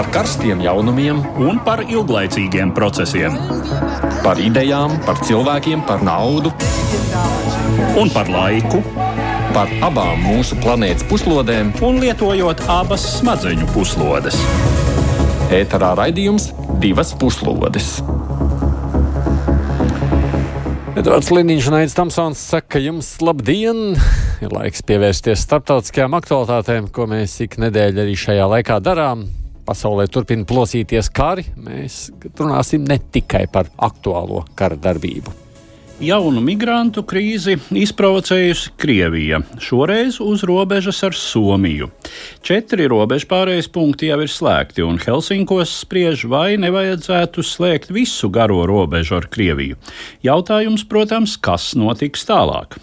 par karstiem jaunumiem un par ilglaicīgiem procesiem. Par idejām, par cilvēkiem, par naudu un par laiku. Par abām mūsu planētas puslodēm, un lietojot abas smadzeņu puslodes. ēterā raidījums divas puslodes. Edvards Liniņš un Aits Tamsons saka, jums labdien! Ir laiks pievērsties starptautiskajām aktualitātēm, ko mēs ik nedēļu arī šajā laikā darām. Pasaulē turpina plosīties kari. Mēs runāsim ne tikai par aktuālo kara darbību. Jaunu migrantu krīzi izprovocējusi Krievija, šoreiz uz robežas ar Somiju. Četri robežu pārējais punkti jau ir slēgti, un Helsinkos spriež, vai nevajadzētu slēgt visu garo robežu ar Krieviju. Jautājums, protams, kas notiks tālāk?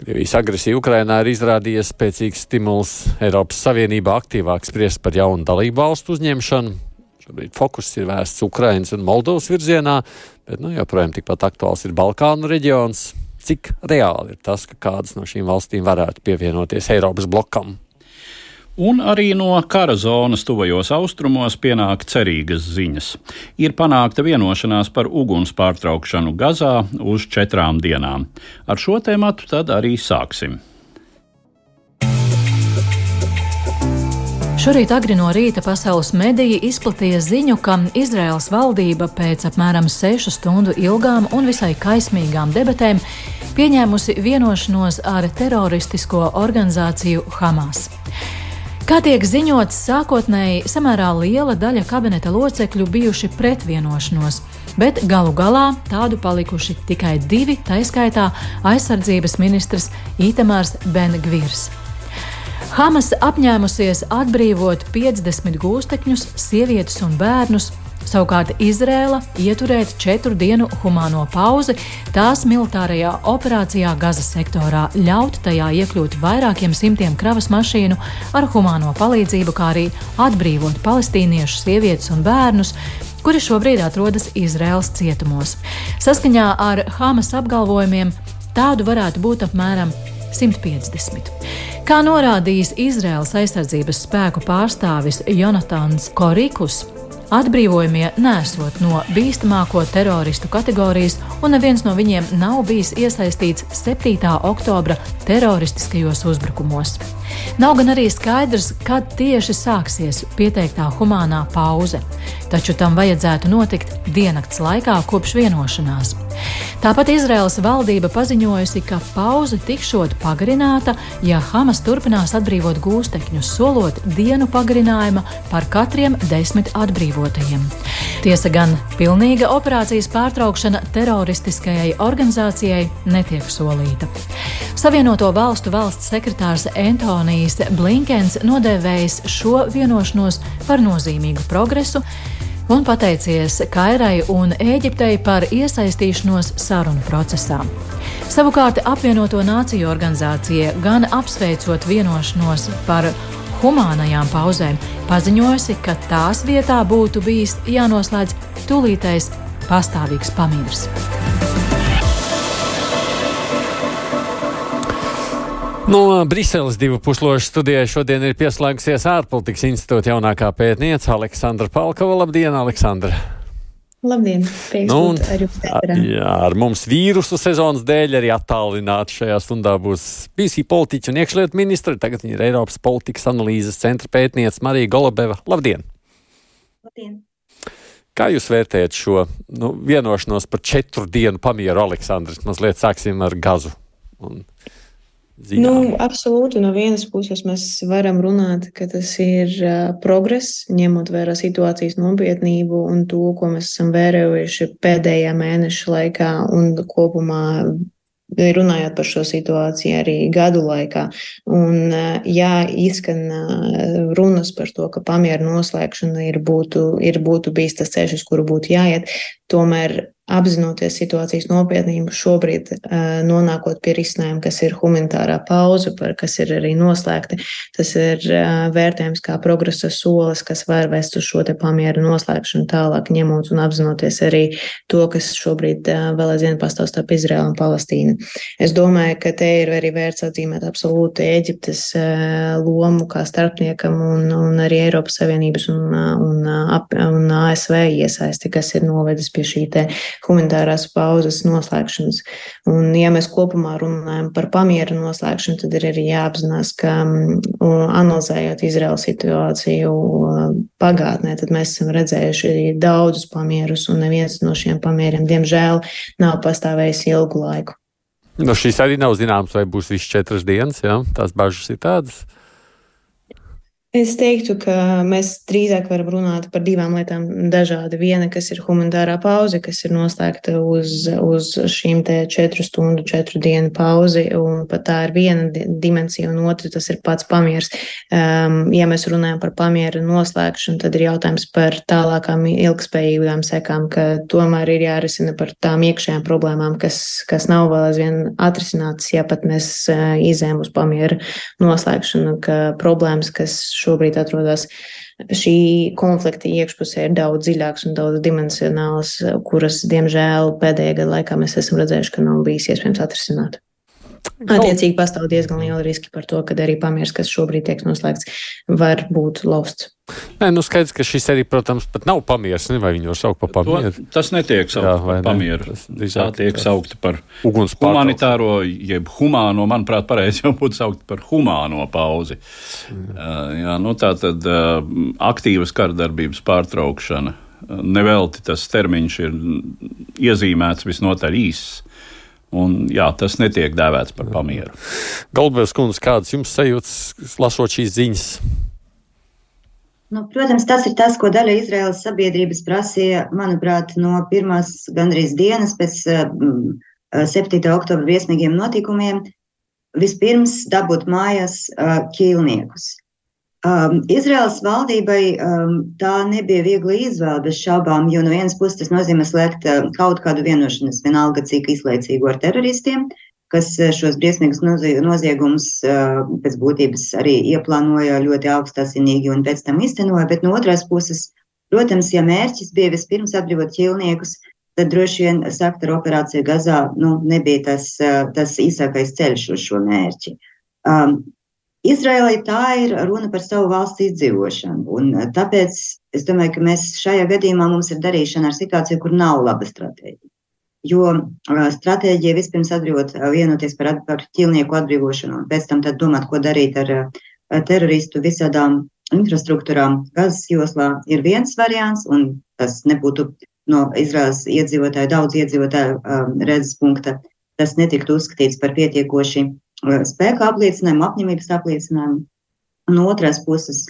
Krievijas agresija Ukrainā ir izrādījies spēcīgs stimuls Eiropas Savienībā aktīvāk spriest par jaunu dalību valstu uzņemšanu. Šobrīd fokus ir vērsts Ukrainas un Moldovas virzienā, bet nu, joprojām tikpat aktuāls ir Balkānu reģions. Cik reāli ir tas, ka kādas no šīm valstīm varētu pievienoties Eiropas blokam? Un arī no kara zonas tuvajos austrumos pienāk cerīgas ziņas. Ir panākta vienošanās par uguns pārtraukšanu Gazā uz četrām dienām. Ar šo tēmu tad arī sāksim. Šorīt agri no rīta pasaules mediji izplatīja ziņu, ka Izraels valdība pēc apmēram sešu stundu ilgām un visai kaismīgām debatēm pieņēmusi vienošanos ar teroristisko organizāciju Hamas. Kā tiek ziņots, sākotnēji samērā liela daļa kabineta locekļu bijuši pret vienošanos, bet galu galā tādu palikuši tikai divi, taiskaitā aizsardzības ministrs Itamārs Bengvirs. Hamas apņēmusies atbrīvot 50 gūstekņus, sievietes un bērnus, Savukārt Izrēla ieturēt četru dienu humāno pauzi tās militārajā operācijā Gazas sektorā, ļaut tajā iekļūt vairākiem simtiem kravas mašīnu ar humāno palīdzību, kā arī atbrīvot palestīniešu sievietes un bērnus, kuri šobrīd atrodas Izraels cietumos. Saskaņā ar Hamas apgalvojumiem tādu varētu būt apmēram 150. Kā norādījis Izraels aizsardzības spēku pārstāvis Jonatans Korikus, Atbrīvojumie nesot no bīstamāko teroristu kategorijas, un neviens no viņiem nav bijis iesaistīts 7. oktobra teroristiskajos uzbrukumos. Nav gan arī skaidrs, kad tieši sāksies pieteiktā humānā pauze, taču tam vajadzētu notikt diennakts laikā kopš vienošanās. Tāpat Izraels valdība paziņojusi, ka pauze tikšot pagarināta, ja Hamas turpinās atbrīvot gūstekņus, solot dienu pagarinājuma par katriem desmit atbrīvotajiem. Tiesa gan pilnīga operācijas pārtraukšana teroristiskajai organizācijai netiek solīta. Savienoto valstu valsts sekretārs Antonijs Blinkens nodēvējis šo vienošanos par nozīmīgu progresu un pateicies Kairai un Ēģiptei par iesaistīšanos sarunu procesā. Savukārt apvienoto nāciju organizācija gan apsveicot vienošanos par humānajām pauzēm, paziņojusi, ka tās vietā būtu bijis jānoslēdz tūlītais pastāvīgs pamiers. No Briseles divu puslošu studijai šodien ir pieslēgusies ārpolitikas institūta jaunākā pētniece Aleksandra Palkova. Labdien, Aleksandra! Labdien! Nu, un, jā, ar mums vīrusu sezonas dēļ arī attālināti šajā stundā būs bijusī politiķa un iekšlietu ministra. Tagad viņa ir Eiropas politikas analīzes centra pētniece Marija Golubeva. Labdien! Labdien! Kā jūs vērtējat šo nu, vienošanos par četru dienu pamieru, Aleksandrs? Mazliet sāksim ar gazu. Un zinām? Nu, absolūti. No vienas puses mēs varam runāt, ka tas ir progress, ņemot vērā situācijas nopietnību un to, ko mēs esam vērojuši pēdējā mēneša laikā un kopumā. Runājot par šo situāciju arī gadu laikā, un jā, izskan runas par to, ka pamieru noslēgšana ir būtu, ir būtu bijis tas ceļš, uz kuru būtu jāiet, tomēr apzinoties situācijas nopietnību, šobrīd nonākot pie risinājuma, kas ir humanitārā pauze, par kas ir arī noslēgta. Tas ir vērtējums kā progresa solis, kas var vest uz šo te pamieru noslēgšanu tālāk, ņemot un apzinoties arī to, kas šobrīd vēl aizvien pastāv starp Izraēlu un Palestīnu. Es domāju, ka te ir arī vērts atzīmēt absolūti Eģiptes lomu kā starpniekam un, un arī Eiropas Savienības un, un, un ASV iesaisti, kas ir novedis pie šī te humanitārās pauzes noslēgšanas. Un, ja mēs kopumā runājam par pamieru noslēgšanu, tad ir arī jāapzinās, ka analizējot Izraels situāciju pagātnē, tad mēs esam redzējuši daudzus pamierus, un neviens no šiem pamieriem, diemžēl, nav pastāvējis ilgu laiku. No šīs arī nav zināms, vai būs viss četras dienas, ja? tās bažas ir tādas. Es teiktu, ka mēs drīzāk varam runāt par divām lietām dažādi. Viena, kas ir humanitārā pauze, kas ir noslēgta uz, uz šīm te četru stundu, četru dienu pauzi, un pat tā ir viena dimensija, un otra tas ir pats pamiers. Um, ja mēs runājam par pamieru noslēgšanu, tad ir jautājums par tālākām ilgspējīgām sekām, ka tomēr ir jārisina par tām iekšējām problēmām, kas, kas nav vēl aizvien atrisinātas, ja pat mēs uh, izējām uz pamieru noslēgšanu, ka problēmas, kas šobrīd atrodas šī konflikta iekšpusē ir daudz dziļāks un daudz dimensionāls, kuras, diemžēl, pēdējā gada laikā mēs esam redzējuši, ka nav bijis iespējams atrisināt. Attiecīgi pastāv diezgan liela riski par to, ka arī pamieris, kas šobrīd tiek noslēgts, var būt lausts. Nē, nu skaidrs, ka šis arī, protams, pat nav pamieris. Ne, vai viņu var saukt par pamieru? To, tas netiek saukts Jā, par pamieru. Tā tiek saukta par humanitāro, jeb humāno, manuprāt, pareizi jau būtu saukt par humāno pauzi. Uh, jā, nu tā tad uh, aktīvas kardarbības pārtraukšana. Nevelti tas termiņš ir iezīmēts visnotaļ īss. Un, jā, tas netiek dēvēts par pamieru. Galvenais kundze, kādas jums sajūtas, lasot šīs ziņas? Nu, protams, tas ir tas, ko daļa Izraēlas sabiedrības prasīja, manuprāt, no pirmās gandrīz dienas pēc um, 7. oktobra briesmīgiem notikumiem. Vispirms dabūt mājās uh, ķīlniekus. Um, Izraels valdībai um, tā nebija viegla izvēle bez šaubām, jo no vienas puses tas nozīmē slēgt uh, kaut kādu vienošanos, vienalga cik izlaicīgu ar teroristiem, kas uh, šos briesmīgus noziegumus uh, pēc būtības arī ieplānoja ļoti augstasinīgi un pēc tam iztenoja, bet no otras puses, protams, ja mērķis bija vispirms atbrīvot ķīlniekus, tad droši vien sakt ar operāciju Gazā nu, nebija tas, uh, tas īsākais ceļš uz šo mērķi. Um, Izraēlai tā ir runa par savu valsts izdzīvošanu. Un eh, tāpēc es domāju, ka mēs šajā gadījumā mums ir darīšana ar situāciju, kur nav laba stratēģija. Jo uh, stratēģija vispirms atbrīvot, uh, vienoties par, par ķilnieku atbrīvošanu, un pēc tam domāt, ko darīt ar teroristu visādām infrastruktūrām Gazas joslā, ir viens variants, un tas nebūtu no Izraels iedzīvotāju, daudz iedzīvotāju redzes punkta, tas netiktu uzskatīts par pietiekoši Eh, spēka apliecinājumu, apņemības apliecinājumu. No otras puses,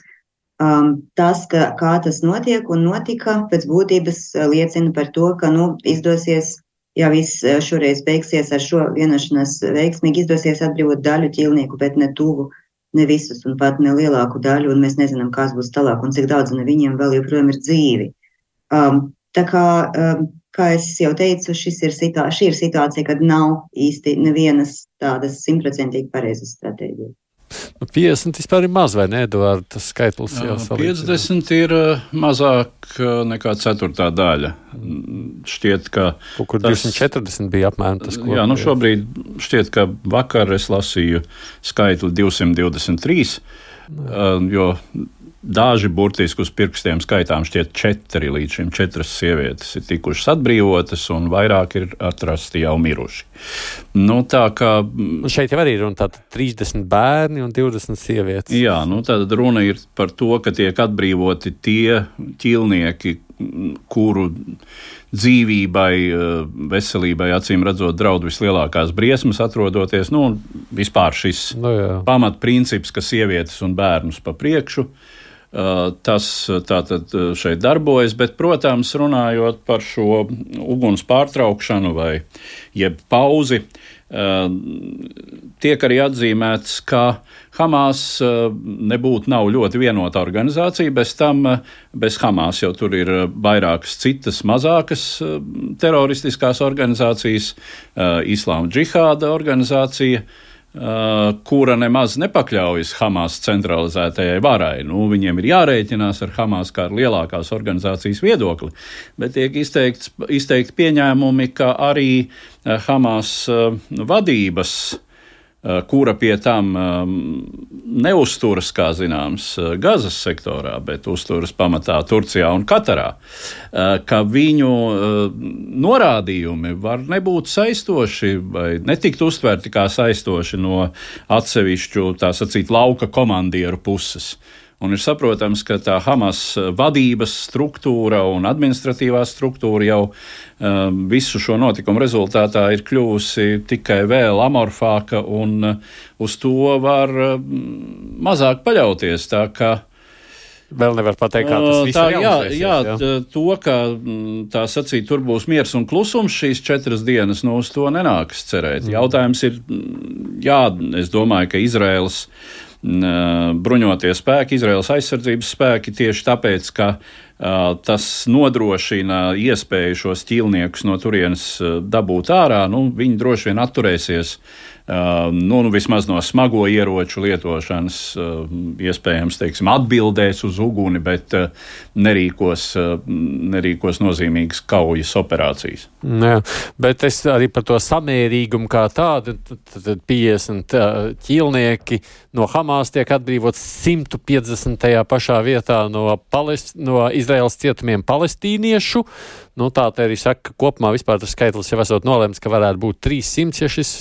um, tas, ka, kā tas notiek un notika, pēc būtības eh, liecina par to, ka nu, izdosies, ja viss eh, šoreiz beigsies ar šo vienošanos veiksmīgi, izdosies atbrīvot daļu ķīlnieku, bet ne tuvu, ne visus un pat ne lielāku daļu, un mēs nezinām, kas būs tālāk un cik daudz no viņiem vēl joprojām ir dzīvi. Um, tā kā um, kā jau teicu, ir situā, šī ir situācija, kad nav īsti nevienas tādas simtprocentīgi pareizas stratēģijas. Nu, 50 vispār ir maz, vai ne? Eduard, tas skaitlis jau ir. 50 ir uh, mazāk uh, nekā ceturtā daļa. Šķiet, ka. Kaut kur tas, 240 bija apmēram tas, ko. Jā, nu šobrīd šķiet, ka vakar es lasīju skaitli 223, uh, jo Daži burtiski uz pirkstiem skaitām šķiet četri līdz šim četras sievietes ir tikušas atbrīvotas, un vairāk ir atrasti jau miruši. Nu, tā kā. Nu šeit jau arī ir runa par 30 bērni un 20 sievietes. Jā, nu tad runa ir par to, ka tiek atbrīvoti tie ķilnieki, kuru dzīvībai, veselībai, acīm redzot, draud vislielākās briesmas, atrodoties. Nu, vispār šis nu, pamatprincips, ka sievietes un bērnus pa priekšu. Uh, Tas tātad šeit darbojas, bet, protams, runājot par šo uguns pārtraukšanu vai jeb pauzi, tiek arī atzīmēts, ka Hamas nebūtu nav ļoti vienota organizācija, bez tam, bez Hamas jau tur ir vairākas citas mazākas teroristiskās organizācijas, Islāma džihāda organizācija. Uh, kura nemaz nepakļaujas Hamas centralizētajai varai. Nu, viņiem ir jārēķinās ar Hamas kā ar lielākās organizācijas viedokli, bet tiek izteikti pieņēmumi, ka arī Hamas uh, vadības uh, Eh, kura pie tam ehm, neusturas, kā zināms, eh, Gazas sektorā, bet uzturas pamatā Turcijā un Katarā, eh, ka viņu norādījumi var nebūt saistoši vai netikt uztverti kā saistoši no atsevišķu, tā sacīt, lauka komandieru puses. Un ir saprotams, ka tā Hamas vadības struktūra un administratīvā struktūra jau um, visu šo notikumu rezultātā ir kļuvusi tikai vēl amorfāka, un uh, uz to var uh, mazāk paļauties. Tā kā Vēl nevar pateikt, kā tas viss tā, ir. Jā, jā, jā, to, ka mm, tā sacīt, tur būs miers un klusums šīs četras dienas, nu, uz to nenākas cerēt. Mm. Jautājums ir, mm, jā, es domāju, ka Izraels bruņotie spēki, Izraels aizsardzības spēki, tieši tāpēc, ka tas nodrošina iespēju šos ķīlniekus no turienes dabūt ārā, nu, viņi droši vien atturēsies nu, nu, vismaz no smago ieroču lietošanas, uh, iespējams, teiksim, atbildēs uz uguni, bet uh, nerīkos, nerīkos nozīmīgas kaujas operācijas. Jā, bet es arī par to samērīgumu kā tādu, tad 50 ķīlnieki no Hamas tiek atbrīvots 150. pašā vietā no, Palest, no Izraels cietumiem palestīniešu. Nu, tā arī saka, ka kopumā vispār tas skaitlis jau esot nolemts, ka varētu būt 300, ja šis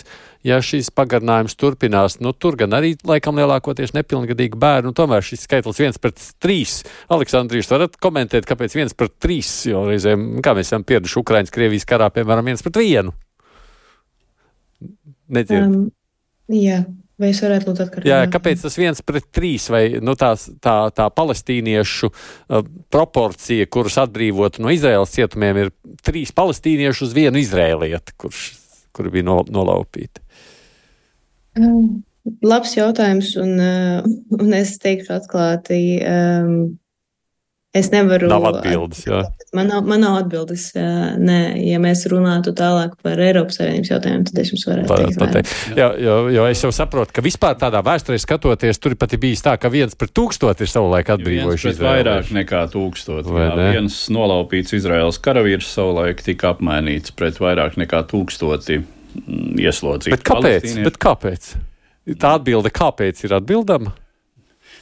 ja šis pagarinājums turpinās, nu, tur gan arī laikam lielākoties nepilngadīgi bērni, un tomēr šis skaitlis viens pret trīs. Aleksandrs, jūs varat komentēt, kāpēc viens pret trīs, jo reizēm, kā mēs esam pieraduši Ukraiņas, Krievijas karā, piemēram, viens pret vienu. Nedzird. Um, jā. Vai es varētu lūgt atkārtot? Jā, kāpēc tas viens pret trīs vai nu, tās, tā, tā palestīniešu uh, proporcija, kurus atbrīvot no Izraels cietumiem, ir trīs palestīniešu uz vienu izrēlieti, kurš, kuri bija no, nolaupīti? Um, labs jautājums, un, uh, un es teikšu atklāti, um, es nevaru. Nav atbildes, jā. Man nav, man nav atbildes. Uh, nē, ja mēs runātu tālāk par Eiropas Savienības jautājumiem, tad es jums varētu Par, teikt. Pateikt. Jā, jo, jo es jau saprotu, ka vispār tādā vēsturē skatoties, tur pat ir bijis tā, ka viens pret tūkstoti ir savulaik atbrīvojuši Izraēlu. Vairāk nekā tūkstoti. Jā, ne? viens nolaupīts Izraels karavīrs savulaik tika apmainīts pret vairāk nekā tūkstoti Mm, ieslodzīti. Bet kāpēc? Bet kāpēc? Tā atbilde, kāpēc ir atbildama?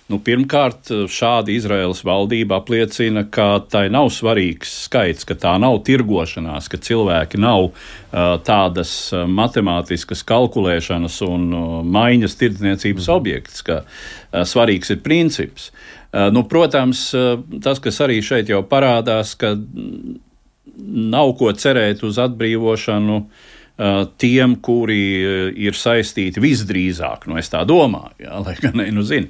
Nu, pirmkārt, šāda Izraels valdība apliecina, ka tai nav svarīgs skaits, ka tā nav tirgošanās, ka cilvēki nav uh, tādas matemātiskas kalkulēšanas un uh, maiņas tirdzniecības mm. objekts, ka uh, svarīgs ir princips. Nu, protams, tas, kas arī šeit jau parādās, ka nav ko cerēt uz atbrīvošanu Uh, tiem, kuri uh, ir saistīti visdrīzāk, nu es tā domāju, jā, lai gan ne, nu zinu,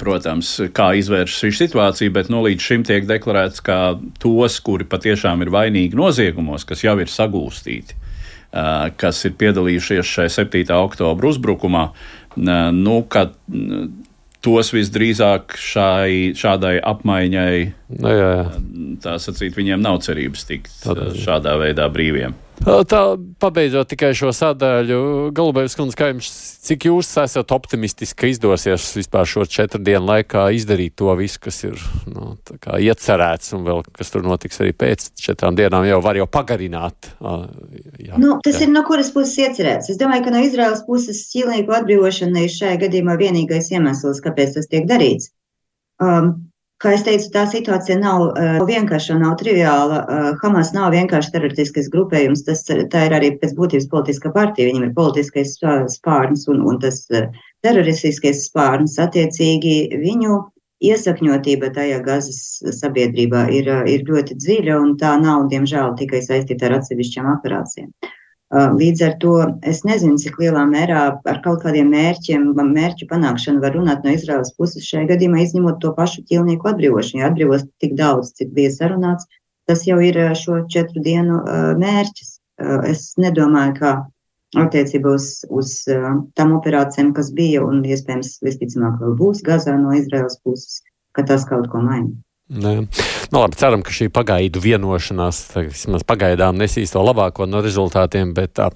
protams, kā izvērst šī situācija, bet nu, līdz šim tiek deklarēts, ka tos, kuri patiešām ir vainīgi noziegumos, kas jau ir sagūstīti, kas ir piedalījušies šajā 7. oktobra uzbrukumā, nu, kad tos visdrīzāk šai, šādai apmaiņai, nu, jā, jā. tā sacīt, viņiem nav cerības tikt Tad, šādā veidā brīviem. Tā, pabeidzot tikai šo sadaļu, Galubēvs kundze, kā jums, cik jūs esat optimistiski, ka izdosies vispār šo četru dienu laikā izdarīt to visu, kas ir nu, iecerēts, un vēl kas tur notiks arī pēc četrām dienām, jau var jau pagarināt. Jā, nu, tas jā. ir no kuras puses iecerēts. Es domāju, ka no Izraels puses ķīlnieku atbrīvošana ir šajā gadījumā vienīgais iemesls, kāpēc tas tiek darīts. Um, Kā es teicu, tā situācija nav uh, vienkārša, nav triviāla. Uh, Hamas nav vienkārši teroristisks grupējums, tas, tā ir arī pēc būtības politiska partija. Viņam ir politiskais spārns un, un tas uh, teroristiskais spārns. Attiecīgi viņu iesakņotība tajā gazas sabiedrībā ir, ir ļoti dziļa un tā nav, diemžēl, tikai saistīta ar atsevišķām operācijām. Līdz ar to es nezinu, cik lielā mērā ar kaut kādiem mērķiem, mērķu panākšanu var runāt no Izraels puses šajā gadījumā, izņemot to pašu ķilnieku atbrīvošanu. Ja atbrīvos tik daudz, cik bija sarunāts, tas jau ir šo četru dienu mērķis. Es nedomāju, ka attiecībā uz, uz tam operācijām, kas bija un iespējams visticamāk vēl būs Gazā no Izraels puses, ka tas kaut ko maina. Nē. Nu, labi, ceram, ka šī pagaidu vienošanās vismaz pagaidām nesīs to labāko no rezultātiem, bet tā,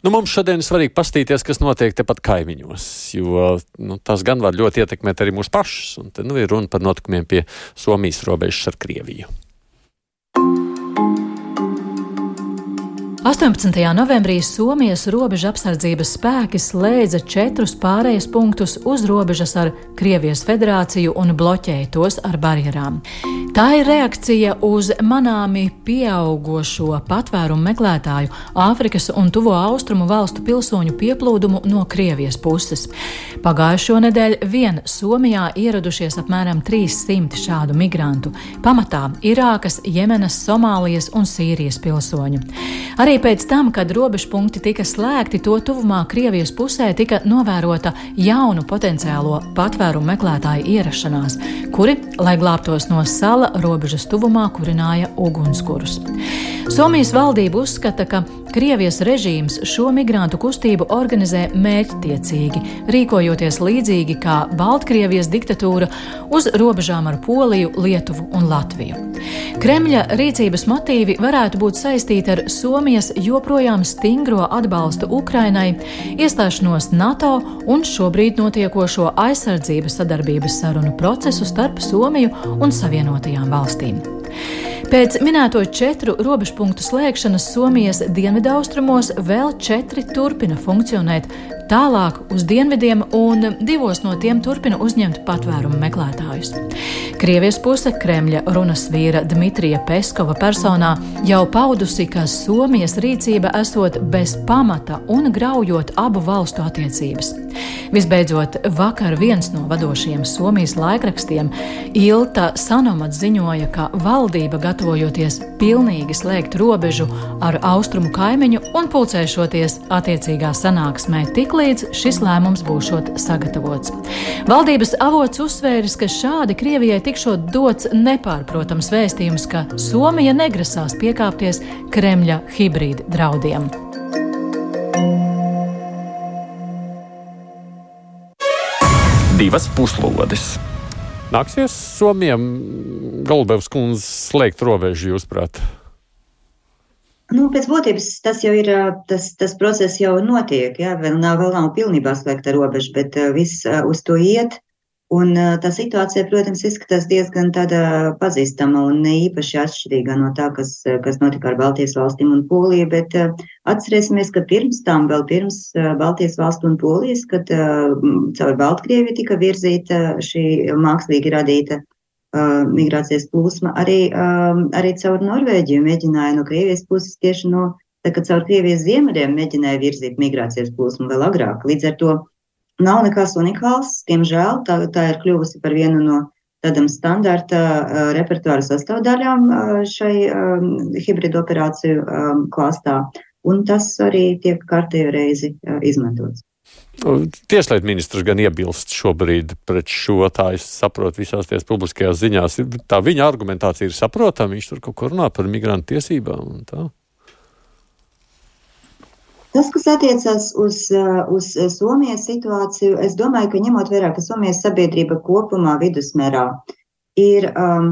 nu, mums šodien ir svarīgi pastīties, kas notiek tepat kaimiņos, jo nu, tas gan var ļoti ietekmēt arī mūsu pašus, un te nu, ir runa par notikumiem pie Somijas robežas ar Krieviju. 18. novembrī Somijas robeža apsardzības spēki slēdza četrus pārējais punktus uz robežas ar Krievijas federāciju un bloķēja tos ar barjerām. Tā ir reakcija uz manāmi pieaugošo patvērumu meklētāju, Āfrikas un Tuvo Austrumu valstu pilsoņu pieplūdumu no Krievijas puses. Pagājušo nedēļu vien Somijā ieradušies apmēram 300 šādu migrantu, pamatā Irākas, Jemenas, Somālijas un Sīrijas pilsoņu. Arī Arī pēc tam, kad robežpunkti tika slēgti, to tuvumā Krievijas pusē tika novērota jaunu potenciālo patvērumu meklētāju ierašanās, kuri, lai glābtos no sala, robežas tuvumā kurināja ugunskurus. Somijas valdība uzskata, ka Krievijas režīms šo migrantu kustību organizē mērķtiecīgi, rīkojoties līdzīgi kā Baltkrievijas diktatūra uz robežām ar Poliju, Lietuvu un Latviju. Kremļa rīcības motīvi varētu būt saistīti ar Somijas joprojām stingro atbalstu Ukrainai, iestāšanos NATO un šobrīd notiekošo aizsardzības sadarbības sarunu procesu starp Somiju un Savienotajām valstīm. Pēc minēto četru robežpunktu slēgšanas Somijas dienvidaustrumos vēl četri turpina funkcionēt tālāk uz dienvidiem, un divos no tiem turpina uzņemt patvērumu meklētājus. Krievijas puse Kremļa runas vīra Dmitrija Peskova personā jau paudusi, ka Somijas rīcība esot bez pamata un graujot abu valstu attiecības. Visbeidzot, vakar viens no vadošajiem Somijas laikrakstiem, Ilta Sanomat, ziņoja, ka valdība gatavojoties pilnīgi slēgt robežu ar austrumu kaimiņu un pulcēšoties attiecīgā sanāksmē tik līdz šis lēmums būšot sagatavots. Valdības avots uzsvēris, ka šādi Krievijai tikšot dots nepārprotams vēstījums, ka Somija negrasās piekāpties Kremļa hibrīda draudiem. divas puslodes. Nāksies Somijam Galbevs kundze slēgt robežu, jūsuprāt? Nu, pēc būtības tas jau ir, tas, tas process jau notiek, jā, vēl nav, vēl nav pilnībā slēgta robeža, bet viss uz to iet. Un tā situācija, protams, izskatās diezgan tāda pazīstama un ne īpaši atšķirīga no tā, kas, kas notika ar Baltijas valstīm un Poliju, bet atcerēsimies, ka pirms tam, vēl pirms Baltijas valstu un Polijas, kad caur Baltkrieviju tika virzīta šī mākslīgi radīta migrācijas plūsma, arī, arī caur Norvēģiju mēģināja no Krievijas puses tieši no, tā kā caur Krievijas ziemeļiem mēģināja virzīt migrācijas plūsmu vēl agrāk. Līdz ar to nav nekas unikāls. Diemžēl tā, tā ir kļuvusi par vienu no tādam standarta repertuāra sastāvdaļām šai hibridu operāciju klāstā, un tas arī tiek kārtējo reizi izmantots. Tieslietu ministrs gan iebilst šobrīd pret šo, tā es saprotu visās tās publiskajās ziņās. Tā viņa argumentācija ir saprotama, viņš tur kaut ko runā par migrantu tiesībām un tā. Tas, kas attiecas uz, uh, uz Somijas situāciju, es domāju, ka ņemot vērā, ka Somijas sabiedrība kopumā vidusmērā ir, um,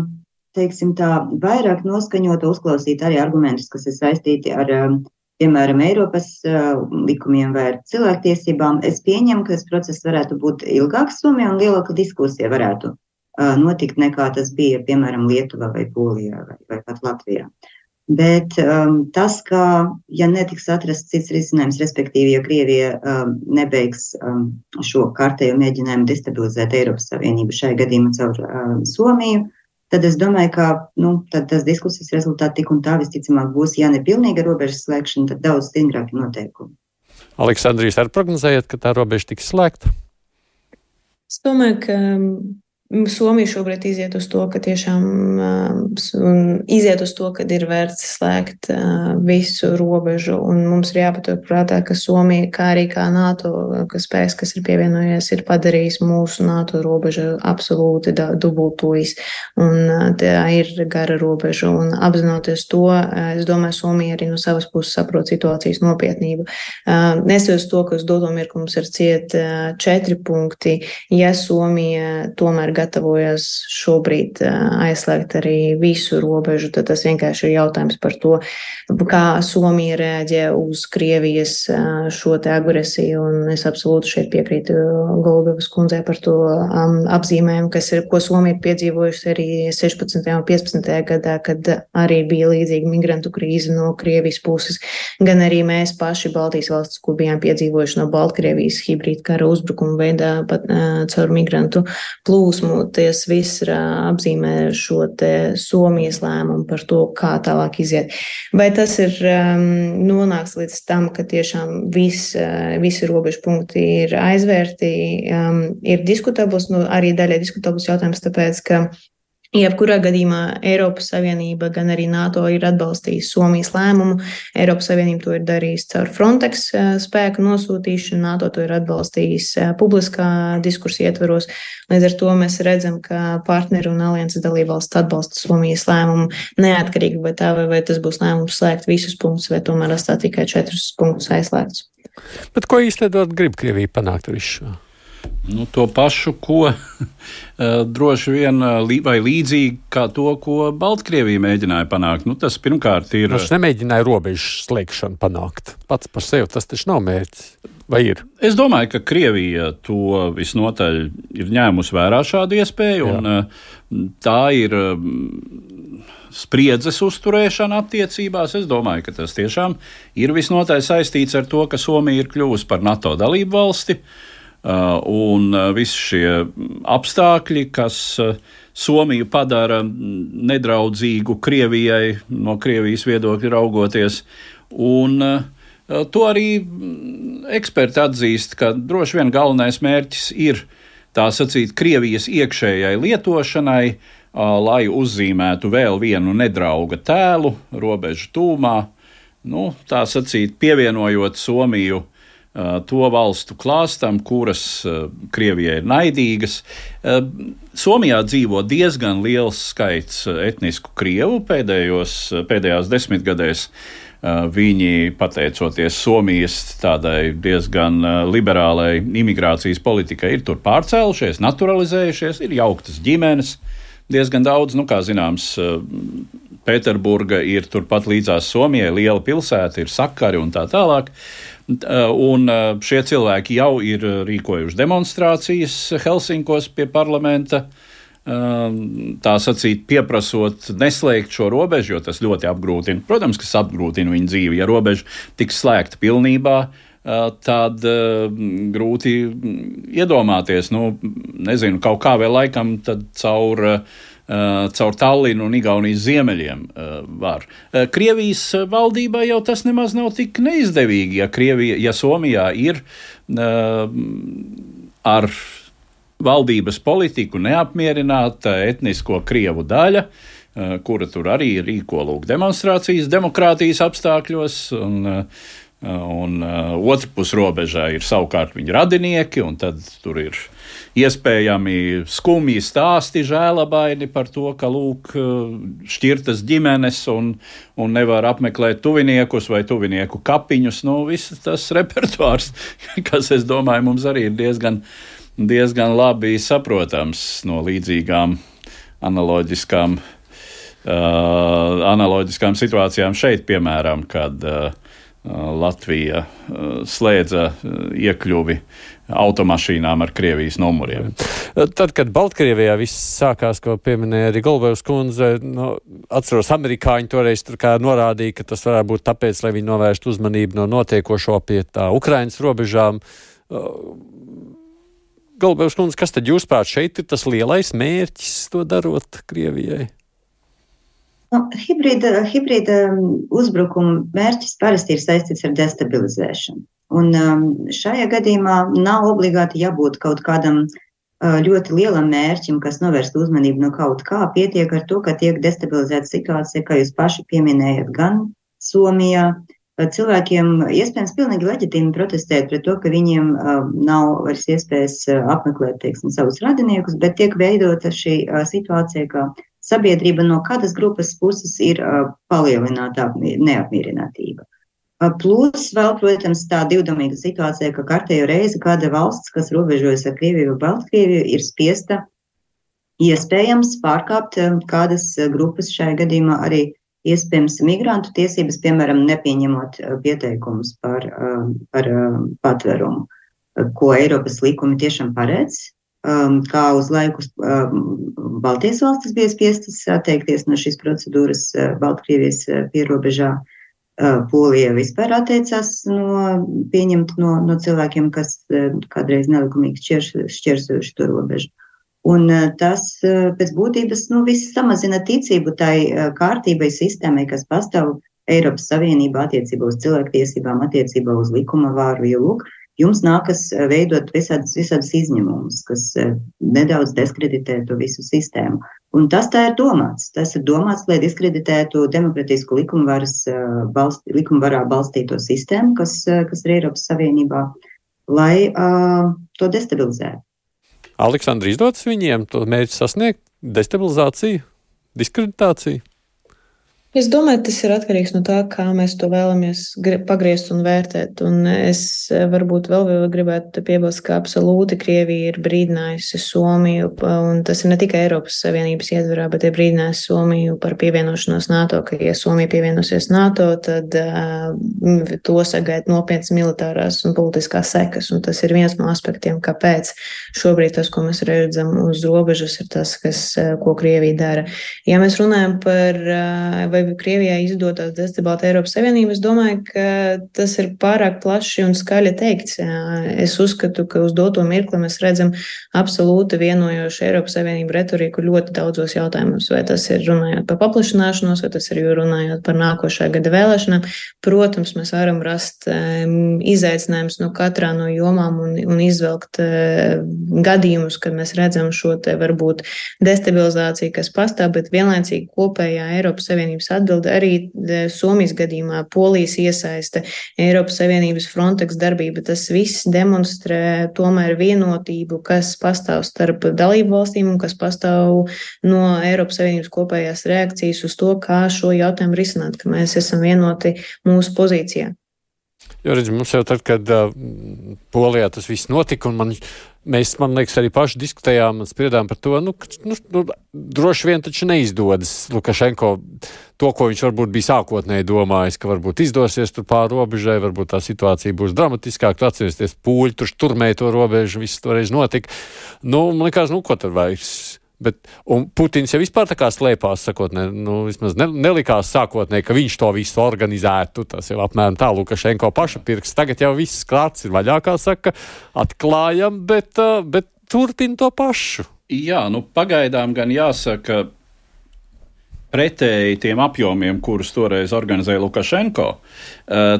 teiksim tā, vairāk noskaņota uzklausīt arī argumentus, kas ir saistīti ar, um, piemēram, Eiropas uh, likumiem vai cilvēktiesībām, es pieņemu, ka tas process varētu būt ilgāks Somijā un lielāka diskusija varētu uh, notikt nekā tas bija, piemēram, Lietuvā vai Polijā vai, vai pat Latvijā. Uh, Bet um, tas, ka, ja netiks atrasts cits risinājums, respektīvi, ja Krievija um, nebeigs um, šo kārtējo mēģinājumu destabilizēt Eiropas Savienību šai gadījumā caur um, Somiju, tad es domāju, ka nu, tas diskusijas rezultāti tik un tā visticamāk būs, ja ne pilnīga robežas slēgšana, tad daudz stingrāki noteikumi. Aleksandrijas, ar prognozējat, ka tā robeža tiks slēgta? Es domāju, ka Somija šobrīd iziet uz to, ka tiešām um, iziet uz to, ka ir vērts slēgt uh, visu robežu. Un mums ir jāpaturprātā, ka Somija, kā arī kā NATO ka spēks, kas ir pievienojies, ir padarījis mūsu NATO robežu absolūti dubultojas. Un uh, tā ir gara robeža. Un apzinoties to, uh, es domāju, Somija arī no savas puses saprot situācijas nopietnību. Neskatoties to, ka uz doto mirkli mums ir ciet četri punkti, ja Somija tomēr gatavojas šobrīd aizslēgt arī visu robežu, tad tas vienkārši ir jautājums par to, kā Somija reaģē uz Krievijas šo te agresiju. Un es absolūti šeit piekrītu Goldovas kundzei par to apzīmējumu, kas ir, ko Somija ir piedzīvojusi arī 16. un 15. gadā, kad arī bija līdzīga migrantu krīze no Krievijas puses, gan arī mēs paši Baltijas valsts, ko bijām piedzīvojuši no Baltkrievijas hibrīda kara uzbrukuma veidā pat uh, caur migrantu plūsmu tas viss apzīmē šo te Somijas lēmumu par to, kā tālāk iziet. Vai tas ir um, nonāks līdz tam, ka tiešām vis, visi robežu punkti ir aizvērti, um, ir diskutabls, nu, arī daļai diskutabls jautājums, tāpēc, ka Jebkurā gadījumā Eiropas Savienība, gan arī NATO ir atbalstījusi Somijas lēmumu. Eiropas Savienība to ir darījusi caur Frontex eh, spēku nosūtīšanu, NATO to ir atbalstījis eh, publiskā diskursa ietveros. Līdz ar to mēs redzam, ka partneri un alianses dalībvalsts atbalsta Somijas lēmumu neatkarīgi vai tā, vai, vai tas būs lēmums slēgt visus punktus, vai tomēr atstāt tikai četrus punktus aizslēgtus. Bet ko īstenībā grib Krievija panākt ar visu šo? Nu, to pašu, ko eh, droši vien eh, vai līdzīgi kā to, ko Baltkrievija mēģināja panākt. Nu, tas pirmkārt ir. Viņš nemēģināja robežu slēgšanu panākt. Pats par sevi tas taču nav mērķis. Vai ir? Es domāju, ka Krievija to visnotaļ ir ņēmusi vērā šādu iespēju, Jā. un eh, tā ir spriedzes uzturēšana attiecībās. Es domāju, ka tas tiešām ir visnotaļ saistīts ar to, ka Somija ir kļuvusi par NATO dalību valsti. Uh, un uh, visi šie apstākļi, kas uh, Somiju padara nedraudzīgu Krievijai, no Krievijas viedokļa raugoties. Un to arī eksperti atzīst, ka droši vien galvenais mērķis ir tā sacīt Krievijas iekšējai lietošanai, lai uzzīmētu vēl vienu nedrauga tēlu robežu tūmā, nu, tā sacīt, pievienojot Somiju uh, to valstu klāstam, kuras Krievijai ir naidīgas. Somijā dzīvo diezgan liels skaits etnisku krievu pēdējos, pēdējās desmitgadēs. Viņi, pateicoties Somijas tādai diezgan liberālai imigrācijas politikai, ir tur pārcēlušies, naturalizējušies, ir jauktas ģimenes. Diezgan daudz, nu, kā zināms, Pēterburga ir turpat līdzās Somijai, liela pilsēta, ir sakari un tā tālāk. Uh, un uh, šie cilvēki jau ir uh, rīkojuši demonstrācijas Helsinkos pie parlamenta. Tā sacīt, pieprasot neslēgt šo robežu, jo tas ļoti apgrūtina. Protams, ka tas apgrūtina viņu dzīvi. Ja robeža tiks slēgta pilnībā, tad grūti iedomāties, nu, nezinu, kaut kā vēl laikam caur Eh, caur Tallinu un Igaunijas ziemeļiem eh, var. Eh, Krievijas valdībai jau tas nemaz nav tik neizdevīgi, ja, Krievija, ja Somijā ir ar valdības politiku neapmierināta etnisko krievu daļa, kura tur arī rīko lūk demonstrācijas demokrātijas apstākļos. Un, un otrpus robežā ir savukārt viņa radinieki, un tad tur ir iespējami skumji stāsti, žēlabaini par to, ka lūk, šķirtas ģimenes un, un nevar apmeklēt tuviniekus vai tuvinieku kapiņus. Nu, viss tas repertuārs, kas, es domāju, mums arī ir diezgan, diezgan labi saprotams no līdzīgām analoģiskām, uh, analoģiskām situācijām šeit, piemēram, kad uh, Latvija uh, slēdza uh, iekļuvi automašīnām ar Krievijas numuriem. Tad, kad Baltkrievijā viss sākās, ko pieminēja arī Golbevs kundze, nu, atceros, amerikāņi toreiz tur kā norādīja, ka tas varētu būt tāpēc, lai viņi novērstu uzmanību no notiekošo pie tā Ukrainas robežām. Golbevs kundze, kas tad jūs prāt šeit ir tas lielais mērķis to darot Krievijai? Nu, hibrīda, hibrīda uzbrukuma mērķis parasti ir saistīts ar destabilizēšanu. Un um, šajā gadījumā nav obligāti jābūt kaut kādam ļoti lielam mērķim, kas novērst uzmanību no kaut kā, pietiek ar to, ka tiek destabilizēta situācija, kā jūs paši pieminējat, gan Somijā. Cilvēkiem iespējams pilnīgi leģitīmi protestēt pret to, ka viņiem nav vairs iespējas apmeklēt, teiksim, savus radiniekus, bet tiek veidota šī situācija, ka sabiedrība no kādas grupas puses ir palielināta neapmierinātība. Plus vēl, protams, tā divdomīga situācija, ka kārtējo reizi kāda valsts, kas robežojas ar Krieviju vai Baltkrieviju, ir spiesta iespējams pārkāpt kādas grupas šajā gadījumā arī iespējams migrantu tiesības, piemēram, nepieņemot pieteikumus par, par patvērumu, ko Eiropas likumi tiešām paredz, kā uz laiku Baltijas valstis bija spiestas atteikties no šīs procedūras Baltkrievijas pierobežā. Polija vispār atteicās no pieņemt no, no cilvēkiem, kas kādreiz nelikumīgi šķirs, šķērsojuši to robežu. Un tas pēc būtības nu, samazina ticību tai kārtībai, sistēmai, kas pastāv Eiropas Savienībā attiecībā uz cilvēktiesībām, attiecībā uz likuma vāru. Jo, lūk, jums nākas veidot visādas, visādas izņemumus, kas nedaudz diskreditē to visu sistēmu. Un tas tā ir domāts. Tas ir domāts, lai diskreditētu demokratisku likumvaras, balst, likumvarā balstīto sistēmu, kas, kas ir Eiropas Savienībā, lai uh, to destabilizētu. Aleksandrs, izdodas viņiem to mērķi sasniegt, destabilizāciju, diskreditāciju? Es domāju, tas ir atkarīgs no tā, kā mēs to vēlamies pagriezt un vērtēt. Un es eh, varbūt vēl, vēl gribētu piebilst, ka absolūti Krievija ir brīdinājusi Somiju, un tas ir ne tikai Eiropas Savienības ietverā, bet ir brīdinājusi Somiju par pievienošanos NATO, ka, ja Somija pievienosies NATO, tad uh, to sagaida nopietnas militārās un politiskās sekas. Un tas ir viens no aspektiem, kāpēc šobrīd tas, ko mēs redzam uz robežas, ir tas, kas, eh, ko Krievija dara. Ja mēs runājam par uh, vai Krievijai izdotos destabilizēt Eiropas Savienību, es domāju, ka tas ir pārāk plaši un skaļi teikts. Es uzskatu, ka uz doto mirkli mēs redzam absolūti vienojošu Eiropas Savienību retoriku ļoti daudzos jautājumos. Vai tas ir runājot par paplašināšanos, vai tas ir runājot par nākošā gada vēlēšanām. Protams, mēs varam rast um, izaicinājumus no katrā no jomām un, un izvelkt uh, gadījumus, kad mēs redzam šo te varbūt destabilizāciju, kas pastāv, bet vienlaicīgi kopējā Eiropas Savienības atbilde arī e, Somijas gadījumā Polijas iesaiste, Eiropas Savienības Frontex darbība. Tas viss demonstrē tomēr vienotību, kas pastāv starp dalību valstīm un kas pastāv no Eiropas Savienības kopējās reakcijas uz to, kā šo jautājumu risināt, ka mēs esam vienoti mūsu pozīcijā. Jo, redz, mums jau tad, kad uh, Polijā tas viss notika, un man Mēs, man liekas, arī paši diskutējām un spriedām par to, nu, ka nu, nu, droši vien taču neizdodas Lukašenko to, ko viņš varbūt bija sākotnēji domājis, ka varbūt izdosies tur pāri robežai, varbūt tā situācija būs dramatiskāka. Tu atceries, pūļi tur turmēja to robežu, viss toreiz notika. Nu, man liekas, nu, ko tur vairs Bet, un Putins jau vispār tā kā slēpās, sakot, ne, nu, vismaz ne, nelikās sākotnēji, ka viņš to visu organizētu. Tas jau apmēram tā Lukašenko paša pirks. Tagad jau viss klāts ir vaļā, kā saka, atklājam, bet, bet turpina to pašu. Jā, nu pagaidām gan jāsaka, pretēji tiem apjomiem, kurus toreiz organizēja Lukašenko.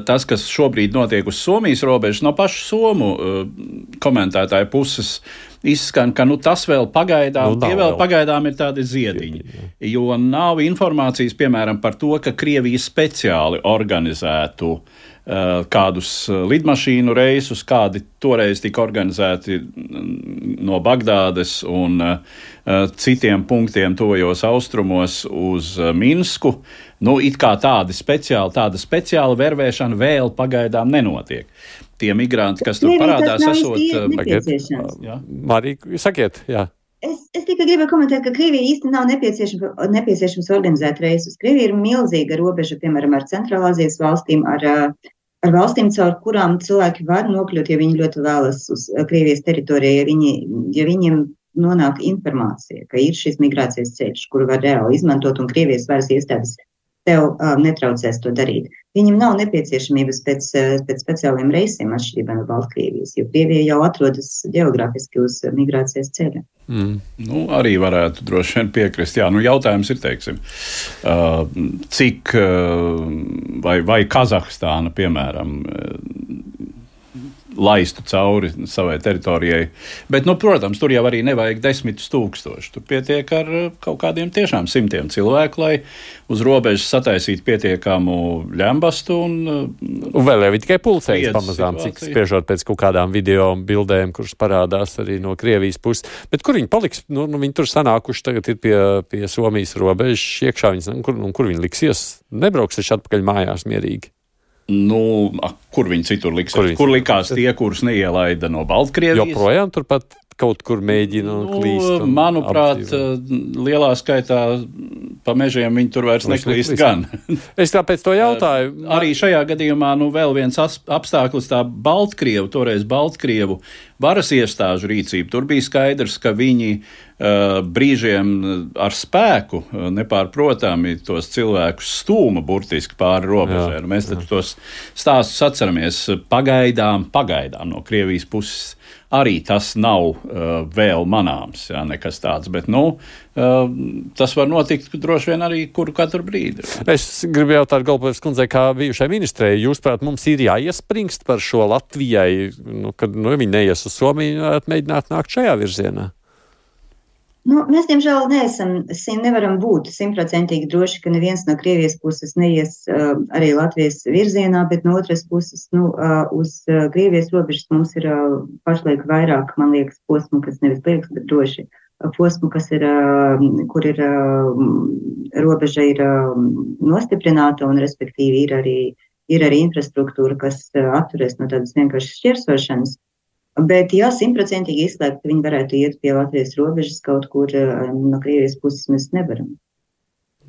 Tas, kas šobrīd notiek uz Somijas robežas, no paša Somu komentētāja puses, izskan, ka nu, tas vēl pagaidām, nu, tie vēl, vēl pagaidām ir tādi ziediņi. Jo nav informācijas, piemēram, par to, ka Krievija speciāli organizētu uh, kādus lidmašīnu reisus, kādi toreiz tika organizēti no Bagdādes un uh, citiem punktiem tojos austrumos uz Minsku. Nu, it kā tāda speciāla, tāda speciāla vervēšana vēl pagaidām nenotiek tie migranti, kas tur parādās, esot. Marija, sakiet, jā. Es, es tikai gribu komentēt, ka Krievija īstenībā nav nepieciešams, nepieciešams organizēt reisus. Krievija ir milzīga robeža, piemēram, ar Centrālāzijas valstīm, ar, ar valstīm, caur kurām cilvēki var nokļūt, ja viņi ļoti vēlas uz Krievijas teritoriju, ja, viņi, ja viņiem nonāk informācija, ka ir šis migrācijas ceļš, kuru var reāli izmantot, un Krievijas varas iestādes tev um, netraucēs to darīt. Viņam nav nepieciešamības pēc, pēc speciāliem reisiem atšķirībā no Baltkrievijas, jo Krievija jau atrodas geogrāfiski uz migrācijas ceļa. Mm. Nu, arī varētu droši vien piekrist. Jā, nu, jautājums ir, teiksim, uh, cik uh, vai, vai Kazahstāna, piemēram, laistu cauri savai teritorijai. Bet, nu, protams, tur jau arī nevajag desmitus tūkstošus. Tur pietiek ar uh, kaut kādiem tiešām simtiem cilvēku, lai uz robežas sataisītu pietiekamu ļambastu. Un, uh, un vēl jau tikai pulcējas pamazām, situācija. cik spiežot pēc kaut kādām video un bildēm, kuras parādās arī no Krievijas puses. Bet kur viņi paliks? Nu, nu, viņi tur sanākuši tagad ir pie, pie Somijas robežas iekšā. Viņas, kur, kur viņi liksies? Nebrauks taču atpakaļ mājās mierīgi. Nu, kur viņi citur liks? Kur, kur likās tie, kurus neielaida no Baltkrievijas? Joprojām turpat kaut kur mēģina nu, klīst. Manuprāt, apdzīvot. lielā skaitā pa mežiem viņi tur vairs neklīst gan. es tāpēc to jautāju. Arī šajā gadījumā nu, vēl viens apstākļus tā Baltkrievu, toreiz Baltkrievu varas iestāžu rīcība. Tur bija skaidrs, ka viņi uh, brīžiem ar spēku nepārprotami tos cilvēkus stūma burtiski pāri robežai. Nu, mēs tos stāstus atceramies pagaidām, pagaidām no Krievijas puses arī tas nav uh, vēl manāms, jā, nekas tāds. Bet, nu, uh, tas var notikt droši vien arī kuru katru brīdi. Es gribu jautāt Galpēvas kundzei, kā bijušai ministrei, jūs, prāt, mums ir jāiespringst par šo Latvijai, nu, kad nu, viņi neies uz Somiju, varētu mēģināt nākt šajā virzienā? Nu, mēs, diemžēl, neesam, nevaram būt simtprocentīgi droši, ka neviens no Krievijas puses neies uh, arī Latvijas virzienā, bet no otras puses, nu, uh, uz uh, Krievijas robežas mums ir uh, pašlaik vairāk, man liekas, posmu, kas nevis liekas, bet droši. Uh, posmu, kas ir, uh, kur ir uh, robeža ir uh, nostiprināta un, respektīvi, ir arī, ir arī infrastruktūra, kas uh, atturēs no tādas vienkāršas šķērsošanas. Bet, ja simtprocentīgi izslēgt, viņi varētu iet pie Latvijas robežas kaut kur eh, no Krievijas puses, mēs nevaram.